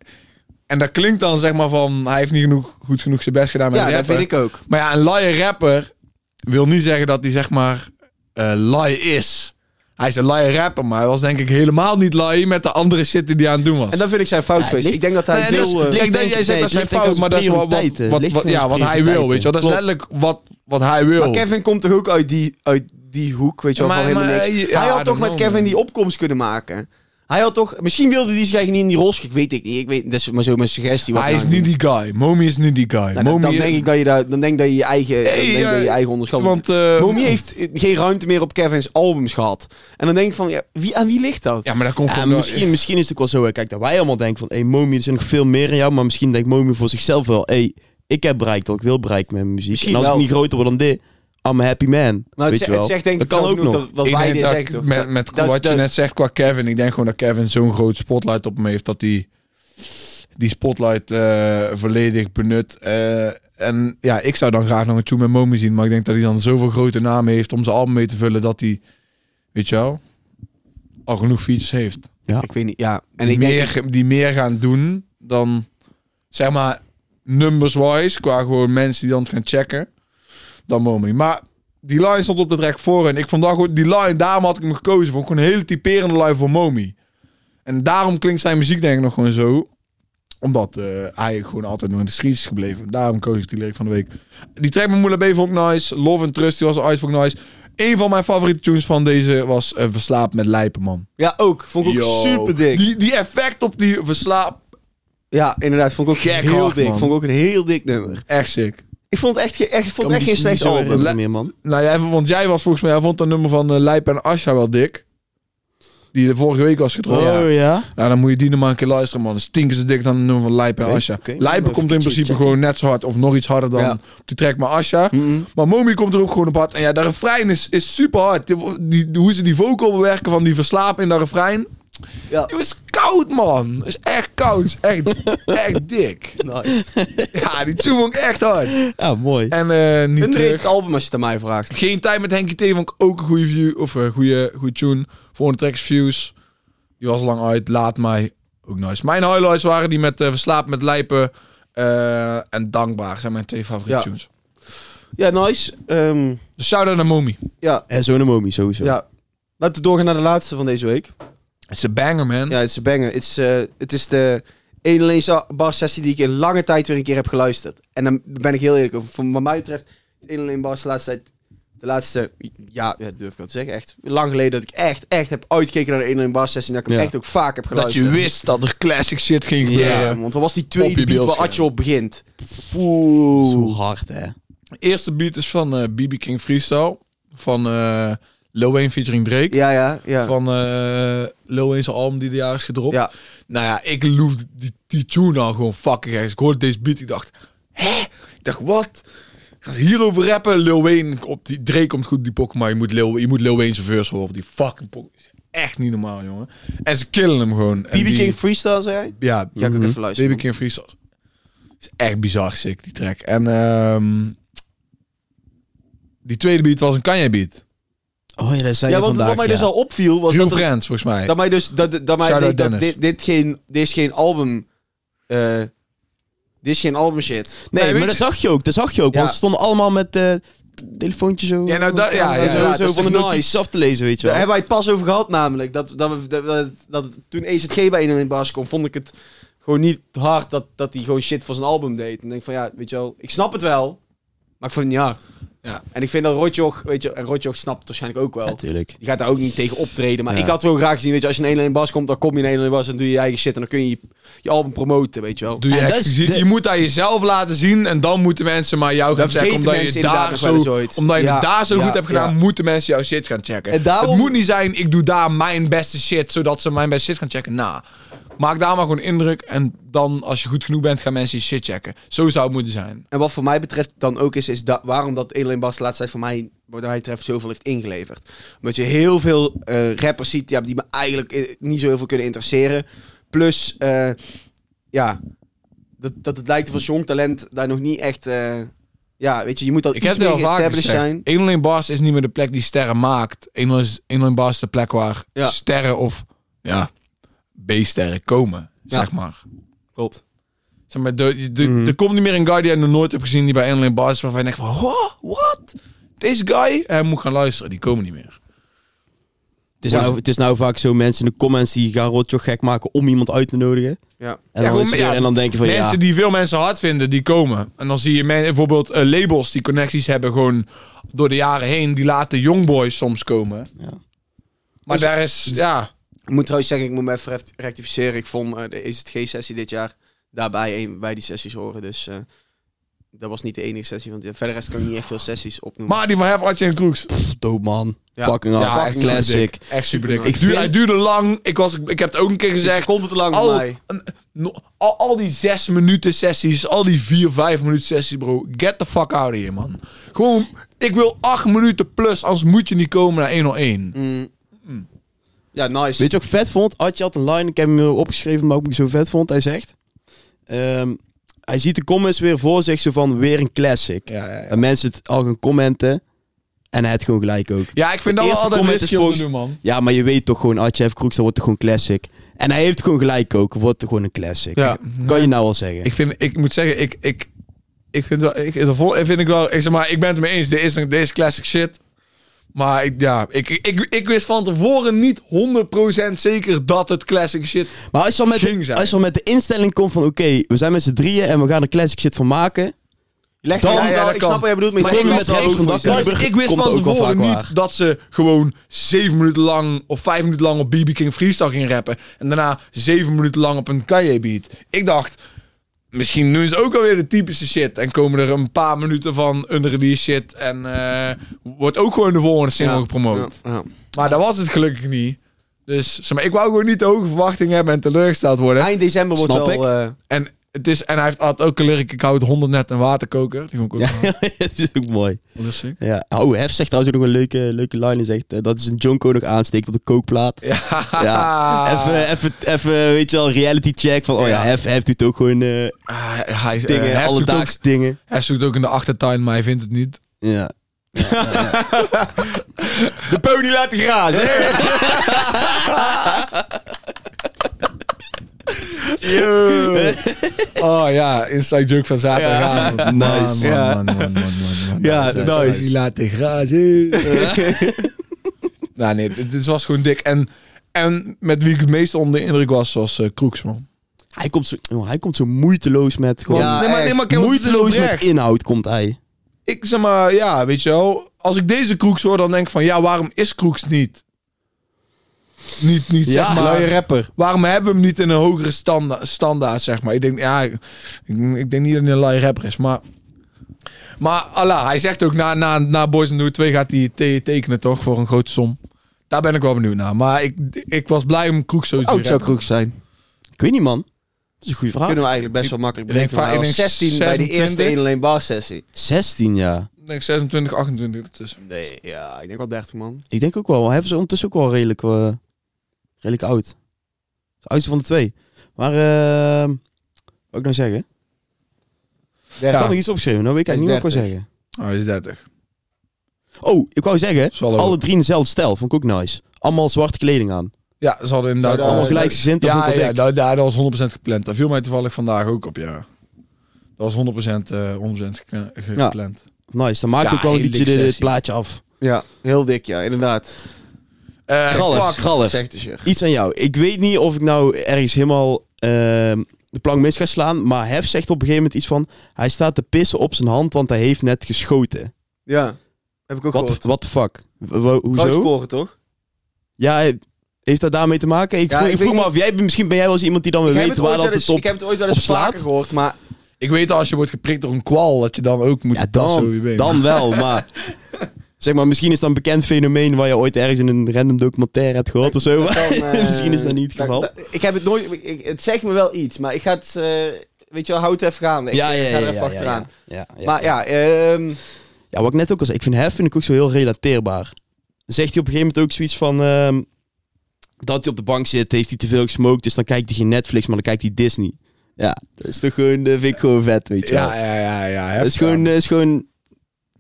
Speaker 1: En dat klinkt dan zeg maar van, hij heeft niet genoeg, goed genoeg zijn best gedaan met
Speaker 5: Ja, dat vind ik ook.
Speaker 1: Maar ja, een liar rapper wil niet zeggen dat hij zeg maar eh lie is. Hij is een liar rapper, maar hij was denk ik helemaal niet lie met de andere shit die hij aan het doen was.
Speaker 5: En dat vind ik zijn fout geweest.
Speaker 4: ligt-
Speaker 5: Ik denk dat hij
Speaker 1: Nee,
Speaker 5: veel...
Speaker 1: dat is-
Speaker 5: eh,
Speaker 1: dat-
Speaker 4: denk
Speaker 1: jij
Speaker 4: ik-
Speaker 1: zegt dat zijn
Speaker 4: ik
Speaker 1: fout, maar dat is
Speaker 4: zijn
Speaker 1: wat, wat, wat, ja, wat hij wil, weet je wel. Dat is letterlijk wat, wat hij wil.
Speaker 5: maar Kevin komt toch ook uit die, uit die hoek, weet je wel,
Speaker 1: Maar-
Speaker 5: van helemaal
Speaker 1: maar,
Speaker 5: niks.
Speaker 1: ja,
Speaker 5: hij had toch met
Speaker 1: know,
Speaker 5: Kevin
Speaker 1: man.
Speaker 5: die opkomst kunnen maken. Hij had toch... Misschien wilde hij zich eigenlijk niet in die rol schikken. Weet ik niet. Ik weet, dat is maar zo mijn suggestie. wat
Speaker 1: hij is
Speaker 5: nou
Speaker 1: niet die guy. Momi is niet die guy.
Speaker 5: Nou, dan,
Speaker 1: Momi
Speaker 5: dan denk ik dat je daar, dan denk ik dat je je eigen, dan denk ik dat je je
Speaker 1: ja,
Speaker 5: eigen onderschat.
Speaker 1: Want, eh,
Speaker 5: Momi heeft eh, geen ruimte meer op Kevin's albums gehad. En dan denk ik van, ja, wie, aan wie ligt dat?
Speaker 1: Ja, maar dat komt
Speaker 4: Ja,
Speaker 1: gewoon
Speaker 4: maar
Speaker 1: door-
Speaker 4: misschien, misschien is het ook wel zo. hè. Kijk, dat wij allemaal denken van... Hey, Momi, er zit nog veel meer in jou. Maar misschien denkt Momi voor zichzelf wel... Hey, ik heb bereikt wat ik wil bereiken met mijn muziek.
Speaker 5: Misschien
Speaker 4: en als
Speaker 5: wel.
Speaker 4: ik niet groter word dan dit... I'm a happy man.
Speaker 5: Nou,
Speaker 4: weet
Speaker 5: zegt-
Speaker 4: je wel.
Speaker 5: het zegt denk ik
Speaker 4: dat kan ook nog.
Speaker 5: wat
Speaker 1: Ik
Speaker 5: wij
Speaker 1: denk
Speaker 5: dit
Speaker 1: dat
Speaker 5: zeggen toch?
Speaker 1: Met, met
Speaker 5: Dat
Speaker 1: wat je
Speaker 5: de-
Speaker 1: net zegt qua Kevin. Ik denk gewoon dat Kevin zo'n groot spotlight op hem heeft. Dat hij die spotlight eh, volledig benut. Eh, en ja, ik zou dan graag nog een tune met Momi zien. Maar ik denk dat hij dan zoveel grote namen heeft om zijn album mee te vullen. Dat hij, weet je wel, al genoeg features heeft.
Speaker 5: Ik weet niet, ja. En
Speaker 1: En
Speaker 5: ik
Speaker 1: die,
Speaker 5: denk,
Speaker 1: meer, die meer gaan doen dan, zeg maar, numbers-wise. Qua gewoon mensen die dan gaan checken. Dan Momi. Maar die line stond op de track voor. En ik vond dat gewoon, die line, daarom had ik hem gekozen. Vond ik gewoon een hele typerende line voor Momi. En daarom klinkt zijn muziek denk ik nog gewoon zo. Omdat eh, hij gewoon altijd nog in de streets is gebleven. Daarom koos ik die lyric van de week. Die track met Moela B vond ik nice. Love and Trust, die was uit, vond ik nice. Een van mijn favoriete tunes van deze was eh, Verslaafd met Lijpen, man.
Speaker 5: ja, ook. Vond ik ook
Speaker 1: Yo.
Speaker 5: super dik.
Speaker 1: Die, die effect op die verslaap,
Speaker 5: Ja, inderdaad. Vond ik ook
Speaker 1: Gek
Speaker 5: heel
Speaker 1: hard,
Speaker 5: dik.
Speaker 1: man.
Speaker 5: Vond ik ook een heel dik nummer.
Speaker 1: echt sick.
Speaker 5: Ik vond het echt, ge- echt, ik vond het echt geen slecht album.
Speaker 4: meer, man.
Speaker 1: Nou, jij, want jij was volgens mij, jij vond dat nummer van uh, Lijp en Asja wel dik. Die de vorige week was gedropt.
Speaker 4: Oh ja?
Speaker 1: Nou, dan moet je die nog maar een keer luisteren, man. Stinken ze dik dan het nummer van Lijp en
Speaker 4: Oké,
Speaker 1: Asja.
Speaker 4: oké.
Speaker 1: Lijpen
Speaker 4: Even
Speaker 1: komt in principe
Speaker 4: checken.
Speaker 1: gewoon net zo hard of nog iets harder dan
Speaker 5: Ja.
Speaker 1: op die track met Asja.
Speaker 5: Mhm.
Speaker 1: Maar Momi komt er ook gewoon op hard. En ja, dat refrein is, is super hard. Die, die, hoe ze die vocal bewerken van die verslapen in dat refrein.
Speaker 5: Ja.
Speaker 1: Het is koud, man. Het is echt koud. Het is echt, [LAUGHS] echt dik.
Speaker 5: Nice.
Speaker 1: Ja, die tune vond ik echt hard.
Speaker 4: Ja, mooi.
Speaker 1: En eh niet
Speaker 5: Een
Speaker 1: terug.
Speaker 5: reet album als je het aan mij vraagt.
Speaker 1: Geen tijd met Henkie T vond ik ook een goede view. Of een goede, goede tune. Volgende track is Views. Die was lang uit. Laat mij. Ook nice. Mijn highlights waren die met uh, Verslapen met Lijpen. eh, en Dankbaar. zijn mijn twee favoriete
Speaker 5: Ja.
Speaker 1: tunes.
Speaker 5: Ja, nice. Ehm,
Speaker 1: Dus shout-out naar Momi.
Speaker 5: ja,
Speaker 4: En zo'n Momi, sowieso.
Speaker 5: ja. Laten we doorgaan naar de laatste van deze week.
Speaker 1: Het is een banger, man.
Speaker 5: Ja, het is een banger. Het is, eh, het is de alleen zo- bar sessie die ik in lange tijd weer een keer heb geluisterd. En dan ben ik heel eerlijk over. Van wat mij betreft, één alleen bar de laatste tijd. De laatste, ja, ja, durf ik wel te zeggen. Echt lang geleden dat ik echt, echt heb uitgekeken naar de één alleen bar sessie. En dat ik hem
Speaker 4: Ja.
Speaker 5: echt ook vaak heb
Speaker 1: dat
Speaker 5: geluisterd.
Speaker 1: je wist dat er classic shit ging gebeuren.
Speaker 5: Ja, want dan was die tweede
Speaker 1: je
Speaker 5: beat waar. Atje op begint.
Speaker 4: Zo hard, hè.
Speaker 1: De eerste beat is van eh BB King Freestyle. Van eh Lil Wayne featuring Drake.
Speaker 5: Ja, ja, ja.
Speaker 1: Van eh Lil Wayne's album die de jaar is gedropt.
Speaker 5: Ja.
Speaker 1: Nou ja, ik loof die, die tune al gewoon fucking erg. Ik hoorde deze beat, ik dacht, hè? Ik dacht, wat? Gaan ze hierover rappen? Lil Wayne, op die, Drake komt goed die pokken, maar je moet Lil, je moet Lil Wayne's verse horen op die fucking pokken. Echt niet normaal, jongen. En ze killen hem gewoon. En
Speaker 5: BB
Speaker 1: die-
Speaker 5: King Freestyle, zei hij?
Speaker 1: Ja,
Speaker 5: Ga ik ook
Speaker 4: Mhm.
Speaker 5: even luisteren.
Speaker 1: BB King Freestyle. is echt bizar sick, die track. En ehm, die tweede beat was een Kanye beat.
Speaker 4: Oh ja, dat zei
Speaker 5: Ja,
Speaker 4: je
Speaker 5: want
Speaker 4: vandaag,
Speaker 5: wat mij dus
Speaker 4: ja.
Speaker 5: al opviel was
Speaker 1: Real
Speaker 5: dat, er-
Speaker 1: Friends, volgens mij.
Speaker 5: dat mij dus dat, dat, mij, nee, dat dit, dit, geen, dit is geen album. eh, dit is geen album shit.
Speaker 4: Nee, maar dat zag je ook. Dat zag je ook.
Speaker 5: Ja.
Speaker 4: Want ze stonden allemaal met eh telefoontje zo.
Speaker 1: Ja, nou, dat- ja, ja,
Speaker 4: zo,
Speaker 5: ja,
Speaker 4: zo
Speaker 5: dat is
Speaker 4: van de
Speaker 5: nice?
Speaker 4: af te lezen, weet je
Speaker 5: Daar
Speaker 4: wel.
Speaker 5: hebben wij het pas over gehad namelijk. Dat, dat, we, dat, dat, dat toen EZG bij in een bas kwam, vond ik het gewoon niet hard dat, dat hij gewoon shit voor zijn album deed. En ik denk van ja, weet je wel, ik snap het wel, maar ik vond het niet hard.
Speaker 1: Ja.
Speaker 5: En ik vind dat Rotjoch, weet je, en Rotjoch snapt het waarschijnlijk ook wel.
Speaker 4: Natuurlijk.
Speaker 5: Die gaat daar ook niet tegen optreden. Maar
Speaker 4: Ja.
Speaker 5: ik had wel graag gezien, weet je, als je in 1 bas komt, dan kom je in 1 bas en doe je je eigen shit. En dan kun je je, je album promoten, weet je wel.
Speaker 1: Doe je,
Speaker 4: En de-
Speaker 1: je moet daar jezelf laten zien en dan moeten mensen maar jou gaan
Speaker 5: Dat
Speaker 1: checken. Omdat je, daar zo,
Speaker 5: ooit.
Speaker 1: omdat je
Speaker 5: Ja,
Speaker 1: het daar zo
Speaker 5: ja,
Speaker 1: goed hebt gedaan,
Speaker 5: ja.
Speaker 1: moeten mensen jouw shit gaan checken.
Speaker 5: En daarom-
Speaker 1: Het moet niet zijn, ik doe daar mijn beste shit, zodat ze mijn beste shit gaan checken. Nou, maak daar maar gewoon indruk en dan, als je goed genoeg bent, gaan mensen je shit checken. Zo zou het moeten zijn.
Speaker 5: En wat voor mij betreft dan ook is, is dat, waarom dat Edelin Bas de laatste tijd voor mij, wat mij betreft, zoveel heeft ingeleverd. Omdat je heel veel eh, rappers ziet ja, die me eigenlijk eh, niet zo heel veel kunnen interesseren. Plus, eh, ja, dat, dat het lijkt alsof jong talent daar nog niet echt... ja, weet je, je moet
Speaker 1: Ik
Speaker 5: iets meer
Speaker 1: gezegd.
Speaker 5: zijn.
Speaker 1: 101 Bars is niet meer de plek die sterren maakt. 101 Bars is de plek waar
Speaker 5: Ja.
Speaker 1: sterren of ja, B-sterren komen,
Speaker 5: Ja.
Speaker 1: zeg maar.
Speaker 5: Klopt.
Speaker 1: Zeg maar, de, de,
Speaker 5: Mhm.
Speaker 1: Er komt niet meer een guy die je nog nooit hebt gezien die bij 101 Bars waarvan je denkt van, "Huh? wat? Deze guy? Hij moet gaan luisteren, die komen niet meer.
Speaker 4: Het is, nou, het is nou vaak zo mensen in de comments die gaan Rotjoch gek maken om iemand uit te nodigen.
Speaker 5: Ja.
Speaker 4: En,
Speaker 1: Ja,
Speaker 4: dan,
Speaker 1: gewoon-
Speaker 4: is er-
Speaker 1: ja,
Speaker 4: en dan denk je van
Speaker 1: mensen
Speaker 4: ja,
Speaker 1: die veel mensen hard vinden, die komen. En dan zie je men, bijvoorbeeld eh, labels die connecties hebben gewoon door de jaren heen. Die laten youngboys soms komen.
Speaker 4: Ja.
Speaker 1: Maar
Speaker 5: Dus-
Speaker 1: daar is, ja...
Speaker 5: Ik moet trouwens zeggen, ik moet me even rect- rectificeren. Ik vond eh, de EZG-sessie dit jaar daarbij een, bij die sessies horen. Dus eh, dat was niet de enige sessie. Want verder rest kan ik niet echt veel sessies opnoemen.
Speaker 1: Maar die van Hef, Atje en Kroeks.
Speaker 4: dope man.
Speaker 5: Ja.
Speaker 4: Fucking
Speaker 1: Ja,
Speaker 4: hard.
Speaker 1: echt
Speaker 4: classic.
Speaker 1: Echt super dik.
Speaker 5: Ik
Speaker 4: vind-
Speaker 1: Hij duurde lang. Ik, was, ik heb het ook een keer gezegd.
Speaker 5: seconde te lang
Speaker 1: al,
Speaker 5: voor mij.
Speaker 1: een- no- al, al die zes minuten sessies, al die vier, vijf minuten sessies, bro. Get the fuck out of here, man. Gewoon, ik wil acht minuten plus, anders moet je niet komen naar 101.
Speaker 5: Mm. Ja, nice.
Speaker 4: Weet je wat ik vet vond? Atje had een line, ik heb hem opgeschreven, maar ook ik zo vet vond. Hij zegt, ehm, hij ziet de comments weer voor zich zo van weer een classic.
Speaker 1: Ja, ja, ja.
Speaker 4: En mensen het al gaan commenten. En hij had gewoon gelijk ook.
Speaker 1: Ja, ik vind
Speaker 4: De
Speaker 1: dat wel
Speaker 4: eerste
Speaker 1: altijd risky
Speaker 4: volgens-
Speaker 1: man.
Speaker 4: Ja, maar je weet toch gewoon, Atje heeft Kroeks, dat wordt toch gewoon classic. En hij heeft gewoon gelijk ook, wordt gewoon een classic.
Speaker 5: Ja.
Speaker 4: Kan je nou wel zeggen.
Speaker 1: Ik, vind, ik moet zeggen, ik, ik, ik vind wel, ik, dat vind ik wel, ik zeg maar, ik ben het mee eens. Dit is, een- dit is classic shit. Maar ik, ja, ik, ik, ik, wist van tevoren niet 100% zeker dat het classic shit
Speaker 4: maar als je, al met
Speaker 1: ging
Speaker 4: de,
Speaker 1: zijn.
Speaker 4: als je al met de instelling komt van, oké, we zijn met z'n drieën en we gaan er classic shit van maken.
Speaker 5: Leg
Speaker 4: Dan-
Speaker 5: ja,
Speaker 1: ja, dat
Speaker 5: ik
Speaker 1: kan.
Speaker 5: snap wat jij bedoelt, maar,
Speaker 4: Maar
Speaker 5: ik
Speaker 4: je reeks van
Speaker 1: ik wist
Speaker 4: komt
Speaker 1: van
Speaker 4: ook wel
Speaker 1: tevoren
Speaker 4: vaak
Speaker 1: niet
Speaker 4: waar.
Speaker 1: dat ze gewoon zeven minuten lang of vijf minuten lang op BB King Freestyle gingen rappen. En daarna zeven minuten lang op een Kanye beat. Ik dacht, misschien doen ze ook alweer de typische shit. En komen er een paar minuten van unreleased shit. En eh, wordt ook gewoon de volgende single
Speaker 5: Ja,
Speaker 1: gepromoot.
Speaker 5: ja, ja.
Speaker 1: Maar dat was het gelukkig niet. Dus zeg maar, ik wou gewoon niet te hoge verwachtingen hebben en teleurgesteld worden.
Speaker 5: Eind december wordt
Speaker 4: Snap
Speaker 5: wel... eh,
Speaker 1: En, het is, en hij heeft, had ook een lyric, ik hou het 100 net een waterkoker. Die vond ik ook
Speaker 4: Ja, het [LAUGHS] is ook mooi.
Speaker 1: sick.
Speaker 4: Ja. Oh, Hef zegt trouwens ook nog een leuke, leuke line. Hij zegt eh, dat is een Jonko nog aansteekt op de kookplaat.
Speaker 1: Ja,
Speaker 4: Ja, even, even, even, weet je wel, reality check van, oh ja,
Speaker 1: Ja.
Speaker 4: Hef, Hef doet ook gewoon eh,
Speaker 1: Ah, hij,
Speaker 4: dingen,
Speaker 1: eh, zoekt ook-
Speaker 4: alledaagse dingen.
Speaker 1: Hij zoekt ook in de achtertuin, maar hij vindt het niet.
Speaker 4: Ja. [LAUGHS]
Speaker 5: de pony laat die grazen. [LAUGHS] [LAUGHS] [LAUGHS]
Speaker 1: Oh ja, inside joke van zaterdagavond.
Speaker 4: Ja.
Speaker 1: Man, [LAUGHS]
Speaker 4: Nice.
Speaker 1: Man,
Speaker 5: Ja.
Speaker 1: man, man, man, man, man.
Speaker 5: Ja,
Speaker 1: Dat is-
Speaker 5: nice.
Speaker 1: Die laten grazen. nou nee, dit, dit was gewoon dik. En, en met wie ik het meest onder de indruk was, was eh Kroeks, man.
Speaker 4: Hij komt zo, joh, hij komt zo moeiteloos met gewoon...
Speaker 5: Ja,
Speaker 1: nee, maar, nee, maar kijk,
Speaker 4: moeiteloos met inhoud komt hij.
Speaker 1: Ik zeg maar, ja, weet je wel. Als ik deze Kroeks hoor, dan denk ik van, ja, waarom is Kroeks niet? Niet, niet
Speaker 4: Ja,
Speaker 1: zeg maar...
Speaker 5: Rapper.
Speaker 1: Waarom hebben we hem niet in een hogere standa standaard, zeg maar? Ik denk, ja, ik, ik denk niet dat hij een lui rapper is, maar... Maar Allah, hij zegt ook na, na, na Boys and Do 2 gaat hij te- tekenen toch voor een grote som. Daar ben ik wel benieuwd naar. Maar ik, ik was blij om Kroek zo te
Speaker 5: Oh,
Speaker 1: zien
Speaker 5: het zou. Kroeg zijn.
Speaker 4: Ik weet niet, man. Dat is een goede vraag.
Speaker 5: Kunnen we eigenlijk best wel makkelijk
Speaker 1: Ik denk
Speaker 5: bedenken.
Speaker 1: ik
Speaker 5: hij
Speaker 1: denk
Speaker 5: was 16 bij de
Speaker 1: 26.
Speaker 5: eerste 1 alleen bar sessie.
Speaker 4: 16 jaar.
Speaker 1: Ik denk 26, 28 ertussen.
Speaker 5: Nee, ja, ik denk wel 30 man.
Speaker 4: Ik denk ook wel. Hij is ondertussen ook wel redelijk, eh, redelijk oud. De oudste van de twee. Maar, eh wat ik nou zeggen? Ik
Speaker 1: Ja.
Speaker 4: had nog iets opgeschreven. Nou weet ik eigenlijk niet wat ik wil
Speaker 5: 30.
Speaker 4: zeggen.
Speaker 1: Oh, hij is 30.
Speaker 4: Oh, ik wou zeggen,
Speaker 1: Zal
Speaker 4: alle drie in dezelfde stijl. Vond ik ook nice. Allemaal zwarte kleding aan.
Speaker 1: Ja, ze hadden inderdaad...
Speaker 4: Allemaal
Speaker 5: Eh,
Speaker 4: gelijkgezind. Dat vond
Speaker 1: Ja,
Speaker 4: ik wel
Speaker 1: ja dat, dat, dat was 100% gepland. Dat viel mij toevallig vandaag ook op, ja. Dat was 100%, eh 100% gekla- gepland.
Speaker 4: Nice. Dan maakt
Speaker 1: Ja,
Speaker 4: ook wel een beetje
Speaker 1: dikke
Speaker 4: dit, plaatje af.
Speaker 5: Ja, heel dik, ja, inderdaad.
Speaker 1: Eh,
Speaker 4: Galf. Galf.
Speaker 5: Zegt de.
Speaker 4: Iets aan jou. Ik weet niet of ik nou ergens helemaal ehm, de plank mis gaat slaan. Maar Hef zegt op een gegeven moment iets van... Hij staat te pissen op zijn hand, want hij heeft net geschoten.
Speaker 5: Ja, heb ik ook
Speaker 4: Wat
Speaker 5: gehoord.
Speaker 4: what the fuck? W- hoezo?
Speaker 5: scoren, toch?
Speaker 4: Ja, heeft dat daarmee te maken? Ik,
Speaker 5: Ja,
Speaker 4: vroeg,
Speaker 5: ik
Speaker 4: me af, jij, misschien ben jij wel eens iemand die dan weer weet waar dat
Speaker 5: eens,
Speaker 4: op...
Speaker 5: ik heb het ooit wel eens vaker gehoord, maar
Speaker 1: Ik weet als je wordt geprikt door een kwal, dat je dan ook moet
Speaker 4: Ja, dan, dan wel, [LAUGHS] maar... Zeg maar, misschien is dat een bekend fenomeen waar je ooit ergens in een random documentaire hebt gehoord of zo.
Speaker 5: Dan, [LAUGHS] eh,
Speaker 4: misschien is dat niet het geval.
Speaker 5: ik heb het nooit... Ik, het zegt me wel iets, maar ik ga het... eh, weet je wel, houd het even gaan. Ik,
Speaker 4: ja, ja, ja,
Speaker 5: ga er even achteraan.
Speaker 4: ja, ja, ja,
Speaker 5: maar
Speaker 4: ja.
Speaker 5: ja, ehm,
Speaker 4: Ja, wat ik net ook al zei, ik vind Hef vind ik ook zo heel relateerbaar. Zegt hij op een gegeven moment ook zoiets van... ehm, dat hij op de bank zit, heeft hij te veel gesmokt, dus dan kijkt hij geen Netflix, maar dan kijkt hij Disney. Ja, dat is toch gewoon, dat vind ik gewoon vet, weet je wel.
Speaker 1: Ja, ja, ja. ja
Speaker 4: dat is gewoon, is gewoon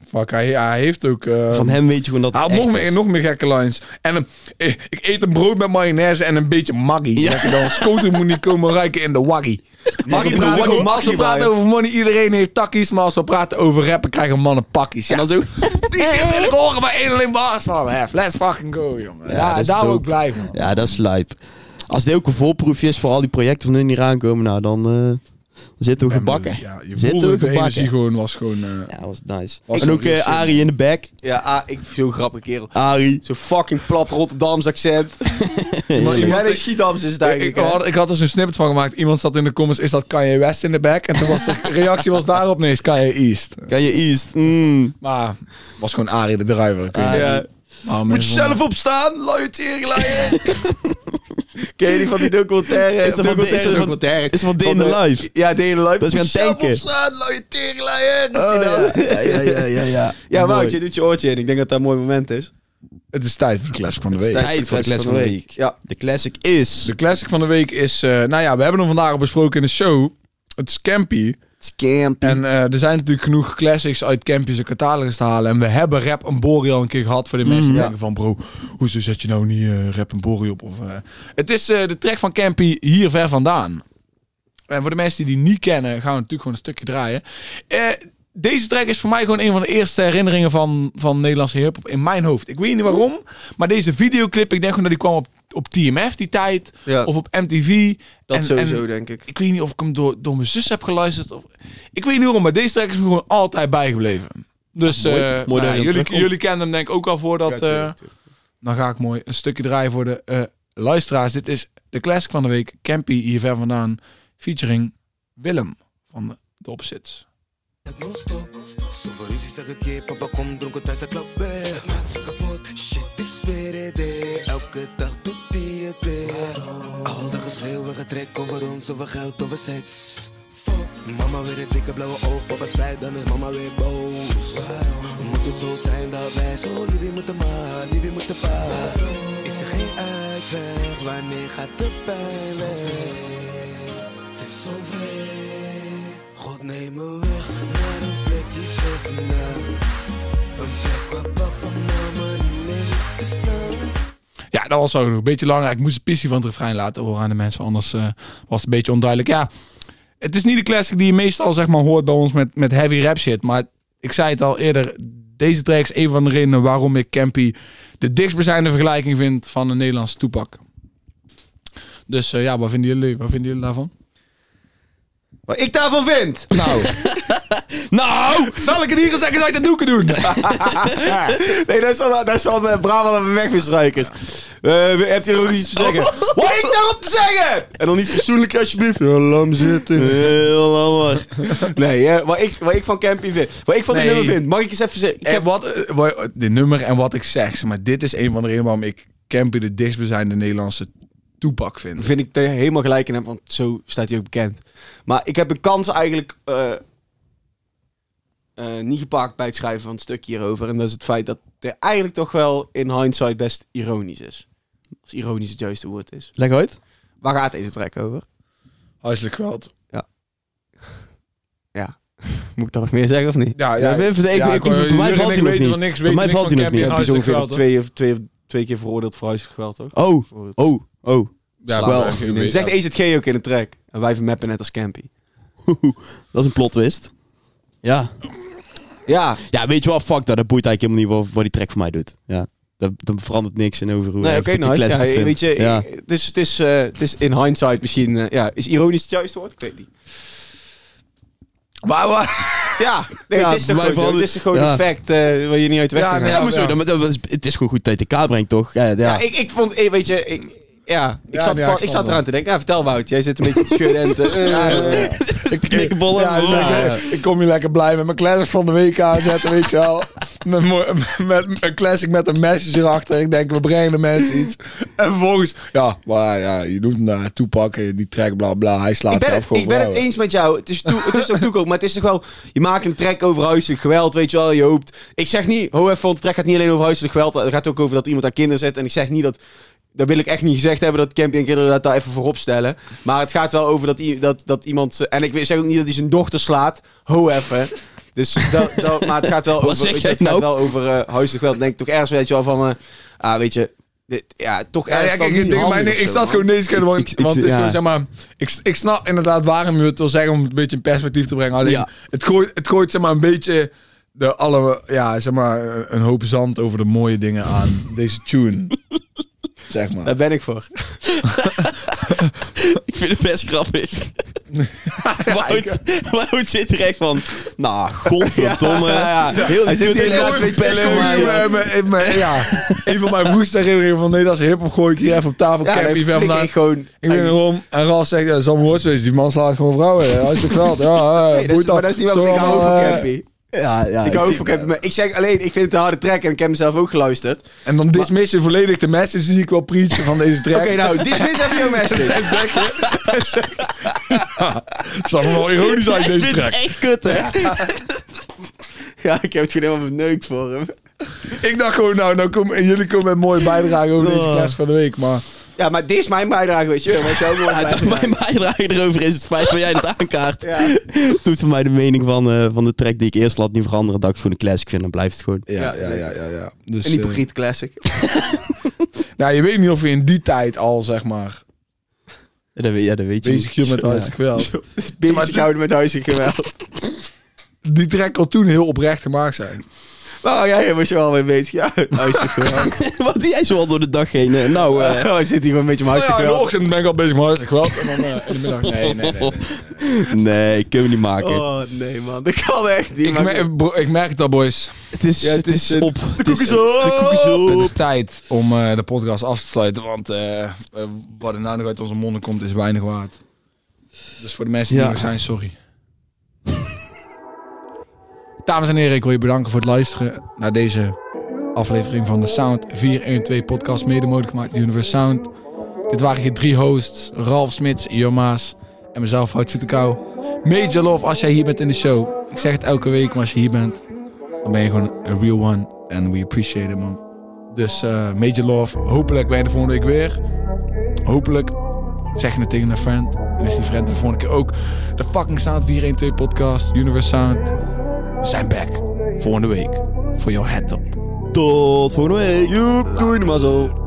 Speaker 1: Fuck, hij, hij heeft ook... eh,
Speaker 4: van hem weet je gewoon dat
Speaker 1: Hij had nog meer, nog meer gekke lines. En een, ik, ik eet een brood met mayonaise en een beetje maggi.
Speaker 4: Ja.
Speaker 1: Je dan scoten moet niet komen ruiken in de waggie. Maggi
Speaker 5: In de
Speaker 1: praten
Speaker 5: waggie,
Speaker 1: over, als we praten over money, iedereen heeft takkies. Maar als we praten over rappen, krijgen mannen pakkies.
Speaker 4: En dan zo... [LAUGHS]
Speaker 1: die shit wil ik horen bij één alleen bars van. Hef. Let's fucking go, jongen.
Speaker 4: Ja,
Speaker 1: daar ook blij van.
Speaker 4: Ja, dat is lijp. Als dit ook een voorproefje is voor al die projecten van hun die eraan komen, nou dan, eh, dan zitten we gebakken.
Speaker 1: Ja, je
Speaker 4: Zitten
Speaker 1: voelde
Speaker 4: we
Speaker 1: de
Speaker 4: gebakken.
Speaker 1: energie gewoon, was gewoon... eh,
Speaker 4: Ja, dat was nice.
Speaker 1: Was
Speaker 4: en
Speaker 1: ook
Speaker 4: eh,
Speaker 1: shit.
Speaker 4: Arie in de back.
Speaker 5: ja, ah, ik zo'n grappige kerel.
Speaker 4: Arie.
Speaker 5: Zo'n fucking plat Rotterdams accent.
Speaker 1: iemand-
Speaker 5: ja, nee, Schiedams is het
Speaker 1: Ik,
Speaker 5: eigenlijk.
Speaker 1: ik,
Speaker 5: hè?
Speaker 1: had, ik had er zo'n snippet van gemaakt. Iemand zat in de comments, is dat Kanye West in de back? En toen was de [LAUGHS] reactie was daarop, nee, is Kanye East.
Speaker 4: Kan je East? Mm.
Speaker 1: Maar was gewoon Arie de driver. Ik weet Maar
Speaker 5: Moet je zelf opstaan, luie teringleier. [LAUGHS] Ken je die van die documentaire?
Speaker 4: Is dat van de- is dat van-
Speaker 5: documentaire?
Speaker 4: is dat van Day in the
Speaker 5: de-
Speaker 4: Life?
Speaker 5: Ja, Day in the Life.
Speaker 4: Dat is
Speaker 5: Moet je
Speaker 4: gaan
Speaker 5: zelf
Speaker 4: tanken.
Speaker 5: opstaan, luie teringleier.
Speaker 4: Oh, ja, ja, ja, ja, ja. [LAUGHS]
Speaker 5: Wout, je doet je oortje in. Ik denk dat dat een mooi moment is.
Speaker 1: Het is tijd voor de classic van de
Speaker 5: Het is
Speaker 1: week.
Speaker 4: Tijd voor de classic van de week.
Speaker 5: Ja.
Speaker 4: De classic is...
Speaker 1: De classic van de week is... eh, nou ja, we hebben hem vandaag al besproken in de show. Het is Campy.
Speaker 5: Scamp.
Speaker 1: En eh, er zijn natuurlijk genoeg classics uit Campy zijn catalogus te halen. En we hebben Rap en Bori al een keer gehad voor de mensen die
Speaker 5: Ja.
Speaker 1: denken van... Bro, hoezo zet je nou niet eh, Rap en Bori op? Of, eh, het is de track van Campy hier ver vandaan. En voor de mensen die die niet kennen, gaan we natuurlijk gewoon een stukje draaien. Deze track is voor mij gewoon een van de eerste herinneringen van, van Nederlandse hip-hop in mijn hoofd. Ik weet niet waarom, maar deze videoclip, ik denk gewoon dat die kwam op, op TMF die tijd.
Speaker 5: Ja,
Speaker 1: Of op MTV.
Speaker 5: dat
Speaker 1: en-
Speaker 5: sowieso,
Speaker 1: en-
Speaker 5: denk ik.
Speaker 1: ik weet niet of ik hem door, door mijn zus heb geluisterd. Of, ik weet niet waarom, maar deze track is me gewoon altijd bijgebleven. Dus
Speaker 4: mooi.
Speaker 1: eh,
Speaker 4: Mooi
Speaker 1: nou jullie, jullie kennen hem denk ik ook al voordat... Eh, dan ga ik mooi een stukje draaien voor de eh, luisteraars. Dit is de classic van de week. Campy hier ver vandaan. Featuring Willem van de, de Opzits.
Speaker 6: Non-stop Zoveel ruzies elke keer, papa komt dronken thuis, hij klapt weg Maakt ze kapot, shit is weer het day Elke dag doet hij het weer. Al dat geschreeuw en getrek over ons, over geld, over seks. Fuck, mama weer een dikke blauwe oog, papa spijt, dan is mama weer boos. Moet het zo zijn dat wij zo liefie moeten maar, liefie moeten pa Is er geen uitweg, wanneer gaat de pijn weg? Het is zo. Neem me weg naar een.
Speaker 1: Ja, dat was ook een beetje belangrijk. Ik moest de pissie van het refrein laten horen aan de mensen. Anders eh, was het een beetje onduidelijk. Ja, het is niet de classic die je meestal zeg maar, hoort bij ons met, met heavy rap shit. Maar ik zei het al eerder. Deze track is een van de redenen waarom ik Campy de dichtstbijzijnde vergelijking vind van een Nederlandse toepak. Dus eh, ja, wat vinden jullie, wat vinden jullie daarvan?
Speaker 5: Wat ik daarvan vind.
Speaker 1: Nou, [LAUGHS] nou, zal ik het hier eens zeggen uit de doeken doen? [LAUGHS]
Speaker 5: nee, dat is van, dat is van uh, Brabant en Wegvisruikers. Uh, hebt u er ook iets te zeggen? [LAUGHS] Wat ik daarop te zeggen? En dan niet fatsoenlijk alsjeblieft. Ja, lam zitten.
Speaker 4: Heel lammer.
Speaker 5: Nee, hè, wat, ik, wat ik van Campy vind. Wat ik van die
Speaker 1: Nee.
Speaker 5: nummer vind. Mag ik eens even zeggen? Ik
Speaker 1: Ik
Speaker 5: heb
Speaker 1: wat, eh, wat- dit nummer en wat ik zeg, zeg maar dit is een van de redenen waarom ik Campy de dichtstbijzijnde Nederlandse toepak vind.
Speaker 5: vind ik er helemaal gelijk in heb, want zo staat hij ook bekend. Maar ik heb een kans eigenlijk eh, eh, niet gepakt bij het schrijven van het stukje hierover. En dat is het feit dat het eigenlijk toch wel in hindsight best ironisch is. Als ironisch het juiste woord is.
Speaker 4: Leg uit.
Speaker 5: Waar gaat deze track over?
Speaker 1: Huiselijk geweld. [LAUGHS] [LAUGHS]
Speaker 5: Moet ik dat nog meer zeggen of niet?
Speaker 1: Ja,
Speaker 4: Ja, ik- ik- ik-
Speaker 1: ja,
Speaker 4: ik- voor mij valt hij
Speaker 1: ik
Speaker 4: nog
Speaker 1: weten
Speaker 4: niet.
Speaker 1: niks,
Speaker 4: Voor mij valt hij nog niet.
Speaker 5: Heb je ongeveer twee, twee, twee keer veroordeeld voor huiselijk geweld, toch?
Speaker 4: Oh, oh, oh.
Speaker 1: Ja, wel.
Speaker 5: Zegt EZG ook in de track. En wij vermappen net als Campy. [LAUGHS]
Speaker 4: Dat is een plot twist. Ja.
Speaker 5: Ja,
Speaker 4: Ja, weet je wel, fuck dat. Dat boeit eigenlijk helemaal niet wat, wat die track voor mij doet. Ja. Dat, dat verandert niks in over hoe
Speaker 5: nee, oké,
Speaker 4: ik die
Speaker 5: nice. Ja,
Speaker 4: vind.
Speaker 5: weet je,
Speaker 4: Ja.
Speaker 5: het is, het is, eh, het is in hindsight misschien... eh, ja, is ironisch het juiste woord? Ik weet niet.
Speaker 1: Maar, maar,
Speaker 5: Ja, nee, [LAUGHS]
Speaker 4: Ja,
Speaker 5: het is toch gewoon, zo.
Speaker 4: vallen-
Speaker 5: het is toch gewoon
Speaker 4: ja.
Speaker 5: een fact eh, waar je niet uit weg
Speaker 1: Ja,
Speaker 5: gaan.
Speaker 4: Ja, maar zo, dat, dat het is gewoon goed dat je de kaart brengt, toch? Ja, ja.
Speaker 5: Ja, ik, ik vond, weet je, ik, ja, ik, zat,
Speaker 1: ik
Speaker 5: ik zat eraan te denken. Ja, vertel Wout, jij zit een beetje te schudden en te... [LAUGHS] eh,
Speaker 4: ik [LAUGHS] knikkenbollen.
Speaker 1: Ja, ik, ik kom hier lekker blij met mijn classics van de week aanzetten, weet je wel. [LAUGHS] Met, met een classic met een message erachter. Ik denk, we brengen de mensen iets. En vervolgens, ja, maar ja, je doet hem daar toepakken, die track, bla bla. Hij slaat
Speaker 5: ik ben,
Speaker 1: zelf
Speaker 5: het,
Speaker 1: gewoon
Speaker 5: ik ben het eens met jou. Het is, toe, het is toch toekomst, maar het is toch wel... Je maakt een track over huiselijk geweld, weet je wel. Je hoopt... Ik zeg niet, ho even, want de track gaat niet alleen over huiselijk geweld. Het gaat ook over dat iemand aan kinderen zet. En ik zeg niet dat... Dat wil ik echt niet gezegd hebben dat Campy en kinderen dat daar even voorop stellen. Maar het gaat wel over dat, dat, dat iemand... En ik zeg ook niet dat hij zijn dochter slaat. Ho even. Dus dat, dat, maar het gaat wel [LAUGHS]
Speaker 4: Wat
Speaker 5: over,
Speaker 4: zeg
Speaker 5: weet je, het gaat
Speaker 4: nou?
Speaker 5: wel over eh huiselijk geweld. Denk ik toch ergens weet je wel van... eh, ah, weet je... Dit, ja, toch
Speaker 1: Ja,
Speaker 5: ergens
Speaker 1: ja, kijk, ik,
Speaker 5: of
Speaker 1: ik
Speaker 5: man.
Speaker 1: gewoon keer, want,
Speaker 4: Ik- ik-
Speaker 1: want het is
Speaker 4: ja.
Speaker 1: gewoon, zeg maar, ik, ik snap inderdaad waarom je het wil zeggen om het een beetje in perspectief te brengen. Alleen,
Speaker 4: Ja.
Speaker 1: het, gooit, het gooit zeg maar een beetje de alle, ja, zeg maar, een hoop zand over de mooie dingen aan deze tune. [LAUGHS] zeg maar.
Speaker 5: Daar ben ik voor. [LAUGHS]
Speaker 4: Ik vind het best grappig. [LAUGHS] Wout, Wout zit er echt van... Nou, godverdomme. [LAUGHS]
Speaker 5: Ja, ja.
Speaker 4: Heel
Speaker 5: Hij zit hier nooit met
Speaker 1: Mijn- mijn- mijn- ja, een van mijn vroegste herinneringen van nee, dat is hip-hop gooi ik hier even op tafel.
Speaker 5: Ja,
Speaker 1: Ja,
Speaker 5: dan
Speaker 1: die ver
Speaker 5: flik
Speaker 1: vandaan.
Speaker 5: ik gewoon...
Speaker 1: Ik ben erom en Ras zegt, ja, dat zal mijn worst wezen. Die man slaat gewoon vrouwen. Hij is toch geweld. Ja, eh,
Speaker 5: Nee, dat is,
Speaker 1: boeit
Speaker 5: maar dat is niet wat ik hou van Campy.
Speaker 4: Ja, ja.
Speaker 5: Ik hou ook van ik zeg alleen, ik vind het een harde track en ik heb hem zelf ook geluisterd.
Speaker 1: En dan dismiss je volledig de message die ik wil preachen van deze track.
Speaker 5: Oké, nou, dismiss even jouw message. [LAUGHS]
Speaker 1: Het staat wel ironisch uit
Speaker 4: Ik
Speaker 1: deze
Speaker 4: vind
Speaker 1: track.
Speaker 4: het echt kut, hè?
Speaker 5: Ja, ik heb het gewoon helemaal verneukt voor hem.
Speaker 1: Ik dacht gewoon, nou, nou kom, en jullie komen met mooie bijdrage over deze
Speaker 4: Oh.
Speaker 1: class van de week. Maar
Speaker 5: Ja, maar dit is mijn bijdrage, weet je wel.
Speaker 4: Ja, dat mijn bijdrage erover is het feit dat jij het aankaart.
Speaker 5: Ja. [LAUGHS]
Speaker 4: Doet voor mij de mening van, eh, van de track die ik eerst laat niet veranderen. Dat ik het gewoon een classic vind, dan blijft het gewoon.
Speaker 1: ja,
Speaker 5: Ja,
Speaker 1: ja, ja, ja. ja. Dus,
Speaker 5: Een
Speaker 1: eh,
Speaker 5: hypocriet classic. [LAUGHS]
Speaker 1: nou, je weet niet of je in die tijd al, zeg maar,
Speaker 4: Ja, dat weet, ja, dat weet je
Speaker 1: bezig met huiselijk geweld. [LAUGHS]
Speaker 5: Bezig houden met huiselijk geweld.
Speaker 1: Die track kon toen heel oprecht gemaakt zijn.
Speaker 5: Nou, ja, [LAUGHS] je was je wel mee bezig. Ja, huiselijk geweld. [LAUGHS]
Speaker 4: Wat doe jij zo al door de dag heen? eh? Nou,
Speaker 5: Oh, hij zit hier gewoon een beetje
Speaker 1: Oh ja,
Speaker 5: huiselijk
Speaker 1: in de ochtend ben ik al bezig met geweld. En dan eh, in de middag, nee, nee, nee. nee. [LAUGHS]
Speaker 4: nee, kunnen we niet maken.
Speaker 5: Oh, nee, man. Dat kan echt niet.
Speaker 1: Ik, merk, bro, ik merk het al, boys.
Speaker 4: Het is,
Speaker 5: Ja, het
Speaker 4: het
Speaker 5: is,
Speaker 4: is op. De
Speaker 5: koek is op.
Speaker 4: De koek is
Speaker 1: Het is tijd om eh, de podcast af te sluiten, want wat er nou nog uit onze monden komt is weinig waard. Dus voor de mensen die
Speaker 4: Ja.
Speaker 1: er zijn, sorry. Dames en heren, ik wil je bedanken voor het luisteren naar deze aflevering van de Sound 412 podcast, mede mogelijk gemaakt door Universe Sound. Dit waren je drie hosts, Ralf Smits, Io Maas en mezelf, Hout Soetekau. Major love als jij hier bent in de show. Ik zeg het elke week, maar als je hier bent, dan ben je gewoon a real one. And we appreciate it, man. Dus eh, major love. Hopelijk ben je de volgende week weer. Hopelijk zeg je het tegen een friend. En is die friend de volgende keer ook. De fucking Sound 412 podcast. Universe Sound. We zijn back. Volgende week. Voor jouw head up.
Speaker 4: Tot volgende week.
Speaker 5: Joep, doei, mazzel.